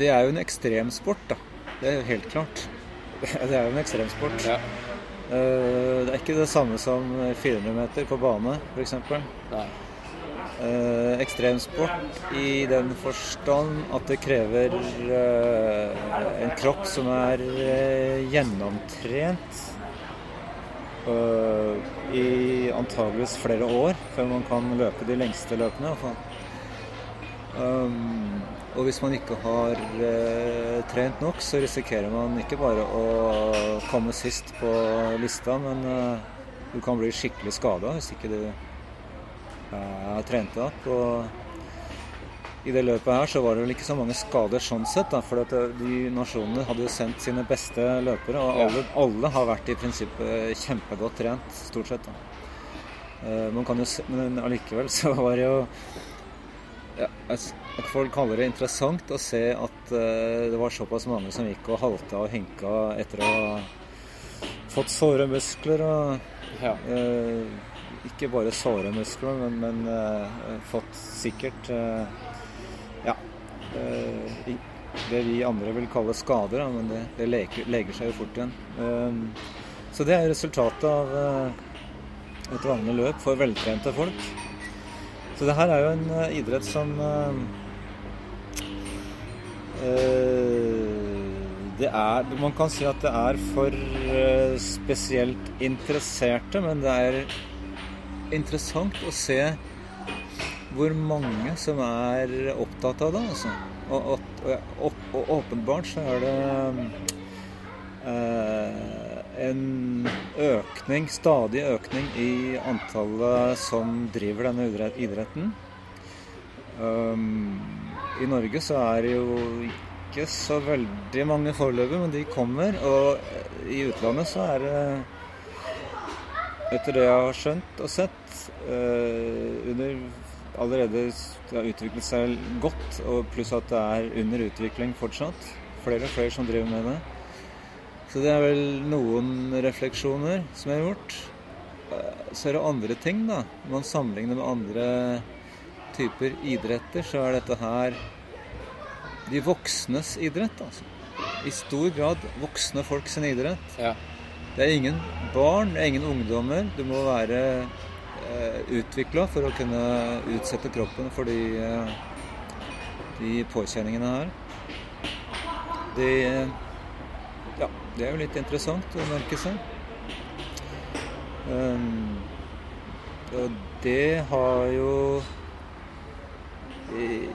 Det er jo en ekstremsport, da. Det er jo helt klart. *laughs* Det er jo en ekstremsport. Ja. Eh, Det er ikke det samme som 400 meter på bane, f.eks. Eh, ekstremsport i den forstand at det krever eh, en kropp som er eh, gjennomtrent eh, i antageligvis flere år før man kan løpe de lengste løpene. Um, og hvis man ikke har eh, trent nok, så risikerer man ikke bare å komme sist på lista, men du kan bli skikkelig skada hvis ikke du eh, trente opp. Og i det løpet her så var det vel ikke så mange skader sånn sett, da, for eh, de nasjonene hadde jo sendt sine beste løpere, og alle, alle har vært i prinsippet kjempegodt trent, stort sett. da. Eh, Man kan jo se, men allikevel så var det jo ja, Folk kaller det interessant å se at eh, det var såpass mange som gikk og halta og hinka etter å ha fått såre muskler og eh, Ikke bare såre muskler, men, men uh, fått sikkert uh, Ja. Uh, det vi andre vil kalle skader, men det, det leker, leger seg jo fort igjen. Så det er resultatet av et vanlig løp for veltrente folk. Så det her er jo en idrett som det er, Man kan si at det er for spesielt interesserte, men det er interessant å se hvor mange som er opptatt av det. Altså. Og, og, og, åpenbart så er det eh, en økning, stadig økning i antallet som driver denne idretten. Um, I Norge så er det jo ikke så veldig mange foreløpig, men de kommer. Og i utlandet så er det, etter det jeg har skjønt og sett, eh, under allerede har utviklet seg godt, og pluss at det er under utvikling fortsatt. Flere og flere som driver med det. Så det er vel noen refleksjoner som jeg har gjort. Eh, Så er det andre ting, da. Når man sammenligner med andre typer idretter, så er dette her de voksnes idrett, altså. I stor grad voksne folk sin idrett. Det er ingen barn, det er ingen ungdommer. Du må være eh, utvikla for å kunne utsette kroppen for de, eh, de påkjenningene her. Det, ja, det er jo litt interessant å merke seg. Um, og det har jo i-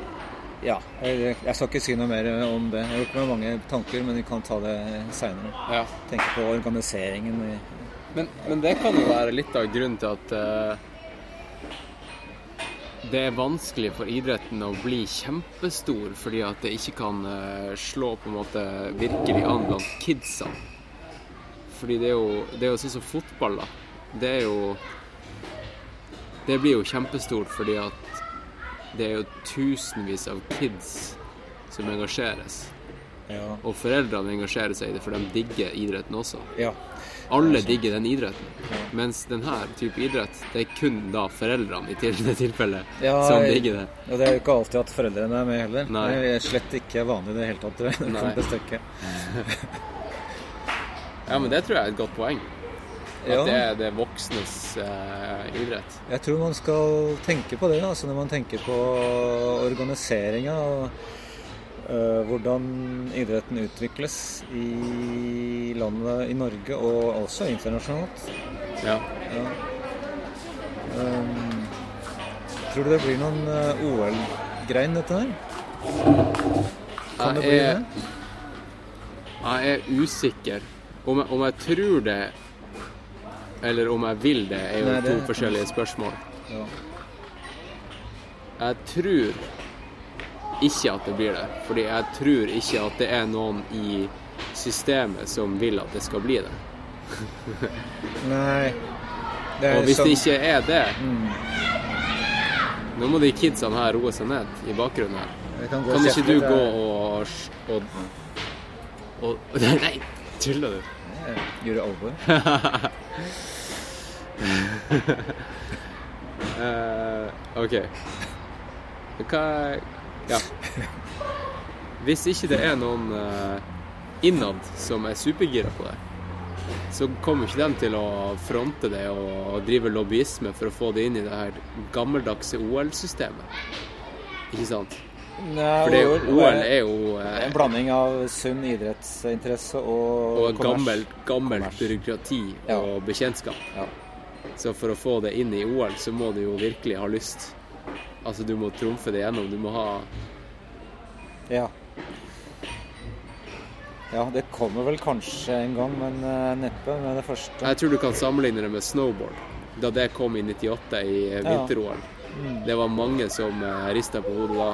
Ja, jeg, jeg skal ikke si noe mer om det. Jeg har gjort meg mange tanker, men vi kan ta det seinere. Tenke på organiseringen. Men, men det kan jo være litt av grunnen til at uh, det er vanskelig for idretten å bli kjempestor, fordi at det ikke kan uh, slå på en måte virkelig an blant kidsa. Fordi det er jo, det er jo sånn som fotball, da. Det er jo Det blir jo kjempestort fordi at det er jo tusenvis av kids som engasjeres. Og foreldrene engasjerer seg i det, for de digger idretten også. Ja. Alle digger den idretten. Mens denne type idrett, det er kun da foreldrene i det *laughs* tilfellet Ja, som digger det. Og det er jo ikke alltid at foreldrene er med heller. Nei. Det er slett ikke vanlig i det hele tatt. Det. *laughs* Ja, men det tror jeg er et godt poeng. At det er det voksnes eh, idrett. Jeg tror man skal tenke på det altså når man tenker på organiseringa og øh, hvordan idretten utvikles i landet i Norge og også internasjonalt. Ja. Um, tror du det blir noen uh, OL-grein, dette her? Kan det bli er, det? Jeg er usikker. Om jeg, om jeg tror det, eller om jeg vil det, er jo Nei, to forskjellige spørsmål. Ja. Jeg tror ikke at det blir det. Fordi jeg tror ikke at det er noen i systemet som vil at det skal bli det. *laughs* Nei. Det Og hvis som... det ikke er det Mm. Nå må de kidsene her roe seg ned i bakgrunnen her. Kan Kan ikke du gå og, og, og *laughs* Nei, tuller du? Jeg Gjør det alvor? uh, *laughs* OK. Hva Ja. Hvis ikke det er noen uh, innad som er supergira på det, så kommer ikke de til å fronte det og drive lobbyisme for å få det inn i det her gammeldagse OL-systemet. Ikke sant? Nei, For OL OL er jo eh, en blanding av sunn idrettsinteresse og, og gammelt, gammelt byråkrati og bekjentskap. Så for å få det inn i OL, så må du jo virkelig ha lyst. Altså, du må trumfe det gjennom. Du må ha Ja. Ja, det kommer vel kanskje en gang, men uh, neppe med det første. Jeg tror du kan sammenligne det med snowboard. Da det kom i 98 i eh, vinter-OL. Mm. Det var mange som uh, rista på hodet da.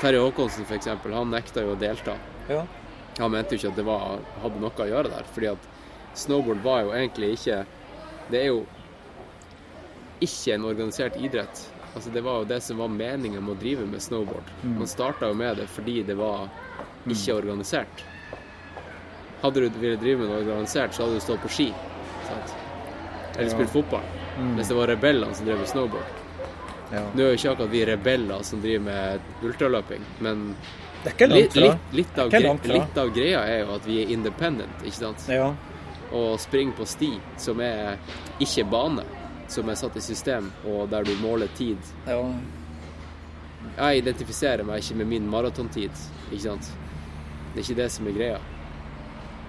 Terje Håkonsen f.eks., han nekta jo å delta. Ja. Han mente jo ikke at det var, hadde noe å gjøre der. fordi at snowboard var jo egentlig ikke Det er jo ikke en organisert idrett. Altså Det var jo det som var meningen med å drive med snowboard. Mm. Man starta jo med det fordi det var ikke organisert. Hadde du ville drive med noe organisert, så hadde du stått på ski. Sant? Eller Ja. spilt fotball. Mm. Hvis det var rebellene som drev med snowboard. Ja. Nå er jo ikke akkurat vi rebeller som driver med ultraløping, men Det er ikke langt fra. litt, litt, av gre langt fra. litt av greia er jo at vi er independent, ikke sant? Ja. Og springer på sti som er ikke bane, som er satt i system, og der du måler tid. Ja. Jeg identifiserer meg ikke med min maratontid, ikke sant? Det er ikke det som er greia.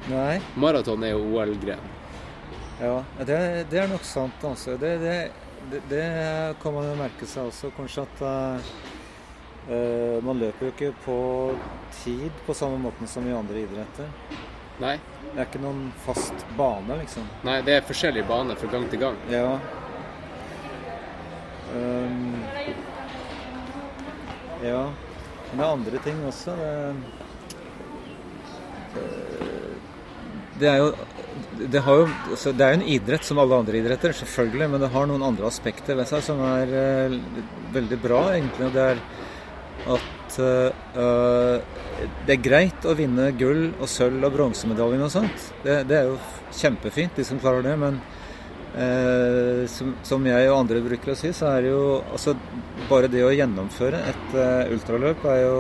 Nei. Maraton er jo OL-gren. Ja, det, det er nok sant. Altså. Det, det, det, det kan man jo merke seg også. Kanskje at eh, eh, man løper jo ikke på tid på samme måten som i andre idretter. Nei. Det er ikke noen fast bane, liksom. Nei, det er forskjellig bane fra gang til gang. Ja. Um, ja. Men det er andre ting også. Det, det er jo det, jo, det er jo en idrett som alle andre idretter, selvfølgelig, men det har noen andre aspekter ved seg som er uh, veldig bra, egentlig. og Det er at uh, det er greit å vinne gull og sølv og bronsemedaljen og sånt. Det, det er jo kjempefint, de som klarer det. Men uh, som, som jeg og andre bruker å si, så er det jo altså Bare det å gjennomføre et ultraløp er jo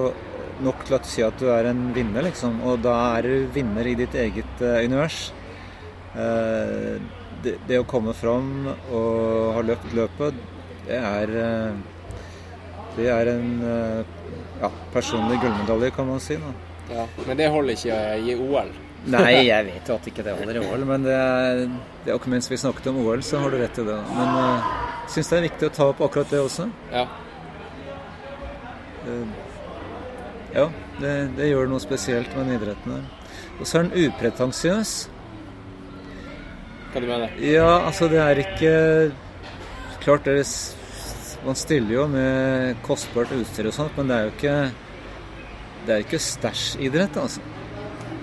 nok til å si at du er en vinner, liksom. Og da er du vinner i ditt eget uh, univers. Uh, det, det å komme fram og ha løpt løpet, det er uh, Det er en ja, personlig gullmedalje, kan man si. Da. Ja, men det holder ikke i OL. Nei, *laughs* jeg vet jo at ikke det holder i OL, men det er, det er akkurat mens vi snakket om OL, så har du rett i det. Men jeg syns det er viktig å ta opp akkurat det også. Ja. Ja, det, det gjør noe spesielt med den idretten der. Og så er den upretensiøs. Hva du mener Ja, altså det er ikke Klart det Man stiller jo med kostbart utstyr og sånt, men det er jo ikke Det er ikke stæsjidrett, altså.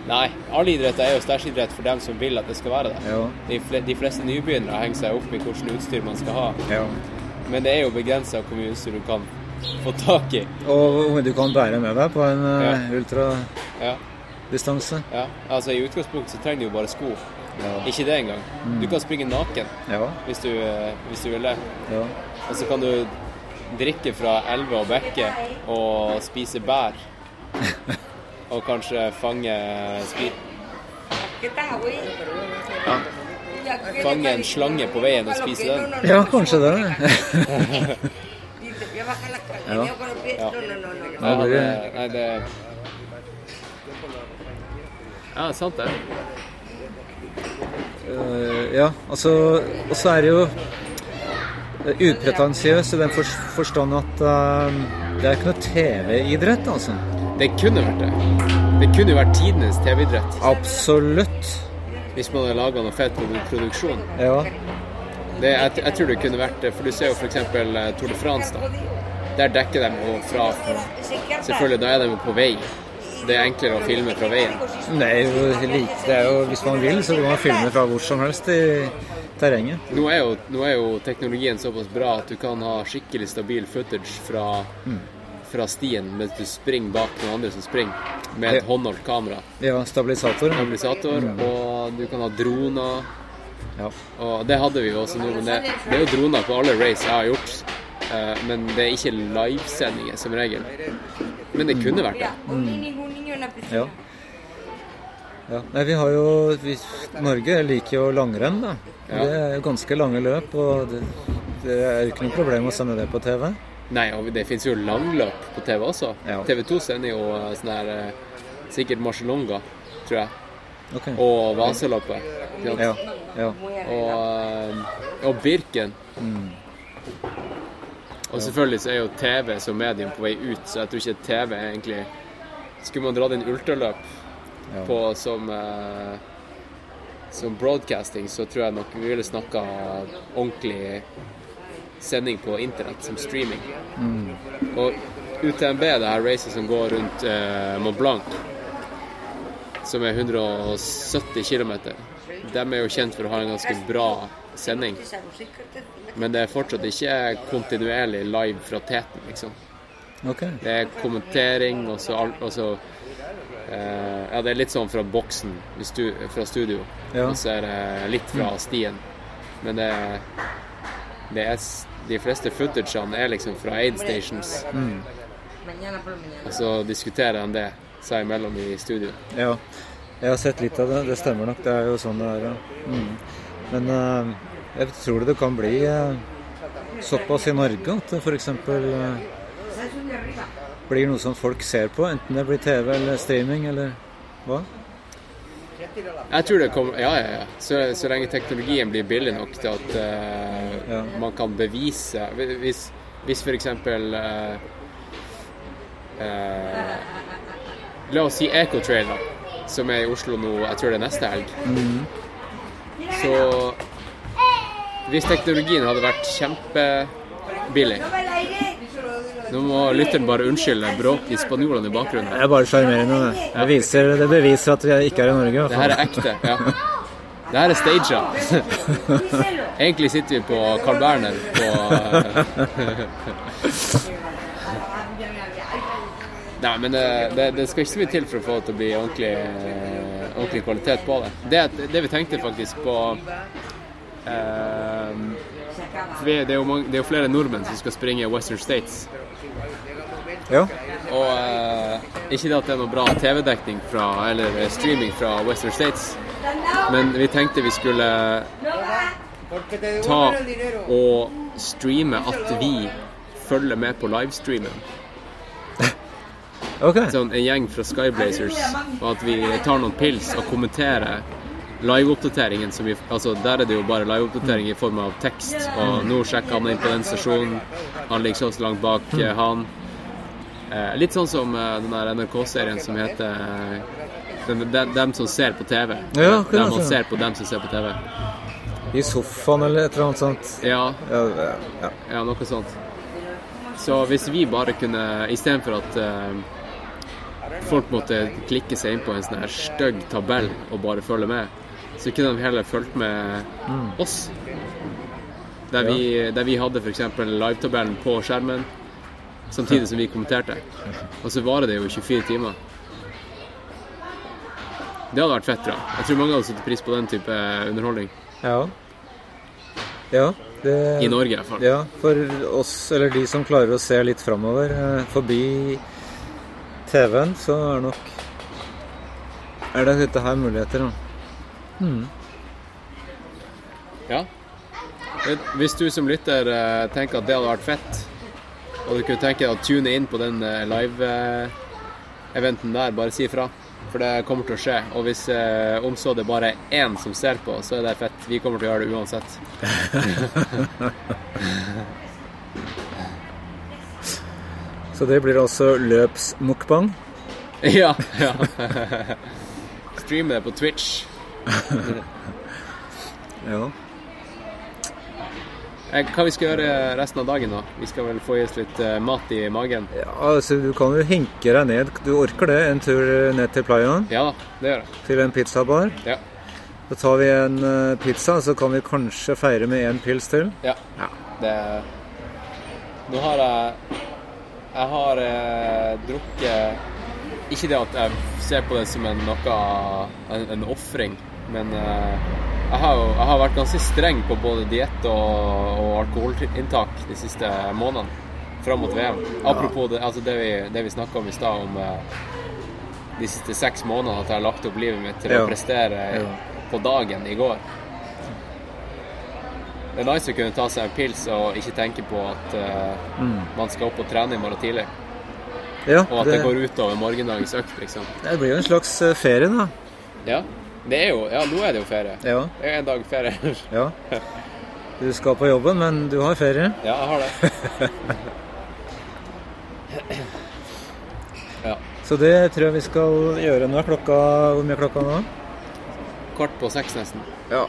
Nei, all idrett er jo stæsjidrett for dem som vil at det skal være det. Ja. De, fl de fleste nybegynnere henger seg opp i hvilket utstyr man skal ha. Ja. Men det er jo begrensa hvor mye utstyr du kan få tak i. Og du kan bære med deg på en uh, Ja. Ja. ultradistanse. Ja, altså I utgangspunktet så trenger du jo bare sko. Ja. Ikke det engang. Mm. Du kan springe naken Ja. hvis, du, eh, hvis du vil det. Ja. Og så kan du drikke fra elver og bekker og spise bær. *laughs* og kanskje fange spi Fange en slange på veien og spise den. Ja, kanskje det. *laughs* *laughs* Ja. no. no, no. er- nei, det Ja, sant det. Uh, ja, altså Og så er det jo eh, upretensiøs i den for, forstand at uh, det er ikke noe TV-idrett, altså. Det kunne vært det. Det kunne jo vært tidenes TV-idrett. Absolutt. Hvis man hadde laga noe fett produ- produksjon. Ja. Det, jeg, jeg tror det kunne vært det, for du ser jo f.eks. Tour de France. da. Der dekker de jo fra Selvfølgelig, da er de jo på vei. Det er enklere å filme fra veien. Like, det er jo, hvis man vil, så kan man filme fra hvor som helst i terrenget. Nå er, jo, nå er jo teknologien såpass bra at du kan ha skikkelig stabil footage fra, Mm. fra stien mens du springer bak noen andre som springer, med et håndholdt kamera. Ja, stabilisator. Stabilisator, Mm. og du kan ha droner. Ja. Og det hadde vi jo også nå, men det, det er jo droner på alle race jeg har gjort. Eh, men det er ikke livesendinger som regel. Men det kunne vært det. Ja. Ja. Nei, vi har jo vi, Norge liker jo langrenn, da. Ja. Det er jo ganske lange løp, og det, det er jo ikke noe problem å sende det på TV. Nei, og det finnes jo langløp på TV også. Ja. TV 2 sender jo eh, sånn her eh, Sikkert Marcialonga, tror jeg. Okay. Og Vaseløpet. Ja, ja. Og, og Birken. Mm. Og selvfølgelig så er jo TV som medium på vei ut, så jeg tror ikke TV er egentlig Skulle man dratt inn ultraløp Ja. på som eh, som broadcasting, så tror jeg nok vi ville snakka ordentlig sending på internett, som streaming. Mm. Og UTMB, det her racet som går rundt eh, Mont Blanc, som er 170 km, de er jo kjent for å ha en ganske bra sending. Men det er fortsatt ikke kontinuerlig live fra teten, liksom. Okay. Det er kommentering, og så, alt og så eh, Ja, det er litt sånn fra boksen, fra studio. Ja. Og så er det litt fra stien. Men det, det er De fleste footagene er liksom fra aid stations. Mm. Og så diskuterer de det seg imellom i studio. Ja, jeg har sett litt av det. Det stemmer nok. Det er jo sånn det er. Ja. Mm. Men uh, jeg tror det kan bli uh, såpass i Norge at det f.eks. Uh, blir noe som folk ser på, enten det blir TV eller streaming eller hva? Jeg tror det kommer Ja, ja, ja. Så, så lenge teknologien blir billig nok til at eh, man kan bevise Hvis, hvis f.eks. Uh, La oss si Ecotrail, da, som er i Oslo nå, jeg tror det er neste helg. Mm. Så hvis teknologien hadde vært kjempebillig Nå må lytteren bare unnskylde bråk i spanjolene i bakgrunnen. Det er bare sjarmerende. Det. Det, viser, det beviser at vi ikke er i Norge. i Det her er ekte. ja. Det her er staged. *laughs* Egentlig sitter vi på Carl Berner på *laughs* Nei, men det, det, det skal ikke så mye til for å få det til å bli ordentlig, eh, ordentlig kvalitet på det. Det, det vi tenkte faktisk på eh, det, er jo mange, det er jo flere nordmenn som skal springe Western States. Ja. Og eh, ikke det at det er noe bra TV-dekning eller eh, streaming fra Western States, men vi tenkte vi skulle ta og streame at vi følger med på livestreamen. Sånn en gjeng fra Skyblazers, og at vi tar noen pils og kommenterer liveoppdateringen Altså, der er det jo bare liveoppdatering i form av tekst. Og nå sjekker han inn på den stasjonen. Han ligger så langt bak mm. han. Eh, litt sånn som eh, den der NRK-serien som heter eh, dem, dem som ser på TV. Ja, Der man ser på dem som ser på TV. I sofaen eller et eller annet sånt. Ja. Ja, ja. Ja, noe sånt. Så hvis vi bare kunne Istedenfor at eh, folk måtte klikke seg inn på en sånn her stygg tabell og bare følge med, så kunne de heller fulgt med Mm. oss. Der vi, der vi hadde f.eks. livetabellen på skjermen samtidig som vi kommenterte. *laughs* Og så varer det jo 24 timer. Det hadde vært fett, da. jeg. Jeg tror mange hadde satt pris på den type underholdning. Ja. Ja. Det, I Norge, i hvert fall. Ja, for oss, eller de som klarer å se litt framover, eh, forbi TV-en, så er nok Er det dette her muligheter, da. Mm. Ja. Hvis du som lytter eh, tenker at det hadde vært fett, og du kunne tenke deg å tune inn på den eh, live-eventen der, bare si ifra. For det kommer til å skje. Og hvis eh, om så det bare er én som ser på, så er det fett. Vi kommer til å gjøre det uansett. *laughs* Så det blir altså løpsmukbang. *laughs* ja. ja. *laughs* Streame det på Twitch. Ja. Eh, Hva vi skal gjøre resten av dagen, da? Vi skal vel få i oss litt eh, mat i magen? Ja, altså Du kan jo hinke deg ned. Du orker det? En tur ned til playaen? Ja det gjør jeg. Til en pizzabar? Ja. Da tar vi en eh, pizza, så kan vi kanskje feire med en pils til. Ja. Det Nå har jeg Jeg har eh, drukket Ikke det at jeg ser på det som en noe En, en ofring, men eh, jeg, har jo, jeg har vært ganske streng på både diett og, og alkoholinntak de siste månedene fram mot VM. Apropos det, altså det vi, det vi snakka om i stad, om, eh, de siste seks månedene at jeg har lagt opp livet mitt til å prestere Ja. på dagen i går. Det er nice å kunne ta seg en pils og ikke tenke på at uh, Mm. man skal opp og trene i morgen tidlig. Ja, og at det, det- går utover morgendagens økt, liksom. Det blir jo en slags eh, ferie, da. Ja. Det er jo, ja, nå er det jo ferie. Ja. Det er en dag ferie. *laughs* Ja. Du skal på jobben, men du har ferie. Ja, jeg har det. *laughs* ja. Så det tror jeg vi skal gjøre. Nå klokka Hvor mye er klokka nå? Kvart på seks, nesten. Ja.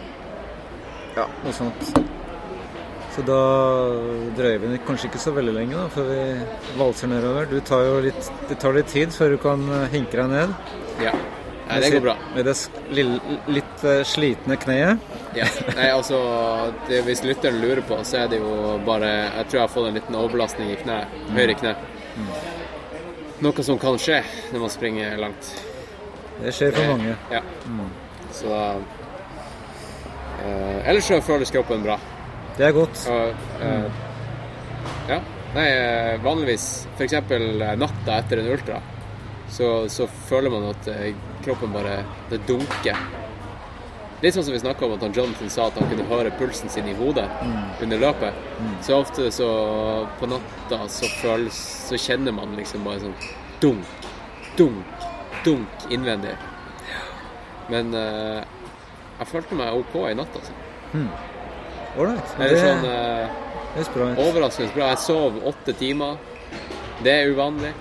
Ja, noe sånt. Så da drøyer vi kanskje ikke så veldig lenge da, før vi valser nedover. Du tar jo litt, det tar litt tid før du kan hinke deg ned. Ja. Nei, det går bra. Med det litt eh, slitne kneet. Ja. Nei, altså, det, hvis lytteren lurer på, så er det jo bare Jeg tror jeg har fått en liten overbelastning i kneet. høyre kne. Noe som kan skje når man springer langt. Det skjer for mange. Ja. Mm. Så eh, Ellers så føles kroppen bra. Det er godt. Og, eh, ja. Nei, eh, vanligvis f.eks. natta etter en ultra, så, så føler man at eh, kroppen bare Det dunker. Litt sånn som vi snakka om at han Jonathan sa at han kunne høre pulsen sin i hodet Mm. under løpet. Mm. Så ofte så på natta så føles Så kjenner man liksom bare sånn dunk, dunk, dunk innvendig. Men uh, jeg følte meg OK i natt, altså. Mm. Ålreit. Det- sånn uh, det er bra. Overraskende bra. Jeg sov åtte timer. Det er uvanlig.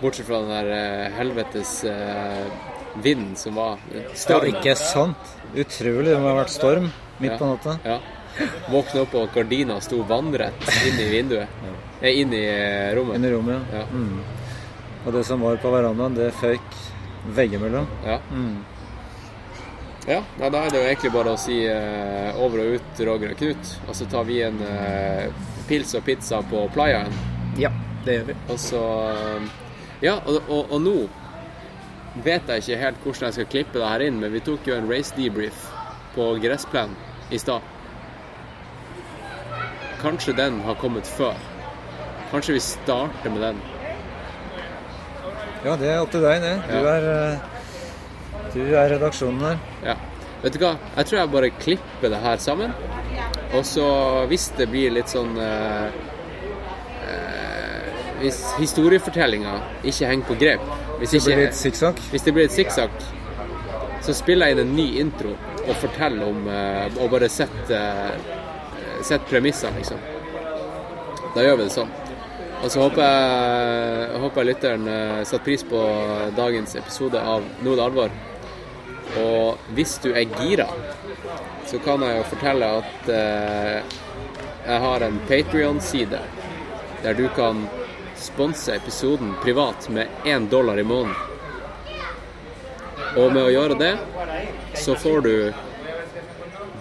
Bortsett fra den der eh, helvetes eh, vinden som var. Ja, Storm. ikke sant? Utrolig. Det må ha vært storm midt på natta. Ja. Våkne opp og gardina sto vannrett inn i vinduet. ja. Inn i eh, rommet. Inn i rommet, ja. Ja. Mm. Og det som var på verandaen, det føyk veggimellom. Ja. Mm. Ja, da er det jo egentlig bare å si uh, over og ut Roger og Knut. Og så tar vi en uh, pils og pizza på playaen. Ja, det gjør vi. Og så eh, Ja, og, og, og nå vet jeg ikke helt hvordan jeg skal klippe det her inn, men vi tok jo en race debrief på gressplen i stad. Kanskje den har kommet før. Kanskje vi starter med den. Ja, det er opp til deg, det. Du Ja. er, eh, du er redaksjonen her. Ja. Vet du hva? Jeg tror jeg bare klipper det her sammen. Og så hvis det blir litt sånn eh, Hvis historiefortellinga ikke henger på grep hvis Det blir ikke-? Hvis det blir et sikksakk, så spiller jeg inn en ny intro og forteller om eh, Og bare setter eh, sett premissene, liksom. Da gjør vi det sånn. Og så håper jeg, jeg håper lytteren eh, setter pris på dagens episode av Nå er det alvor. Og hvis du er gira, så kan jeg jo fortelle at eh, jeg har en Patrion-side der du kan sponse episoden privat med én dollar i måneden. Og med å gjøre det, så får du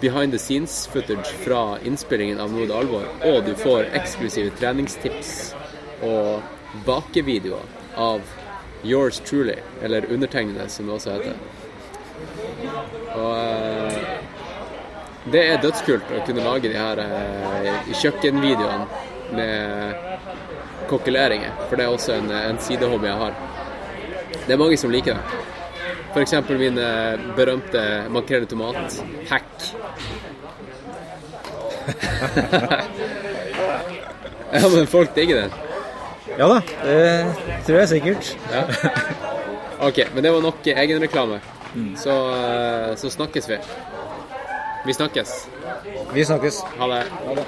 behind the scenes footage fra innspillingen av er alvor, og du får eksklusive treningstips og bakevideoer av yours truly, eller undertegnede, som det også heter. Og eh, det er dødskult å kunne lage de her eh, kjøkkenvideoene med kokkeleringer, for det er også en, en sidehobby jeg har. Det er mange som liker det. F.eks. min eh, berømte makrell i tomat-hack. *laughs* ja, men folk digger den. Ja da, det tror jeg sikkert. Ja. OK, men det var nok egenreklame. Så, eh, så snakkes vi. Vi snakkes. Vi snakkes. Ha det. Ha det.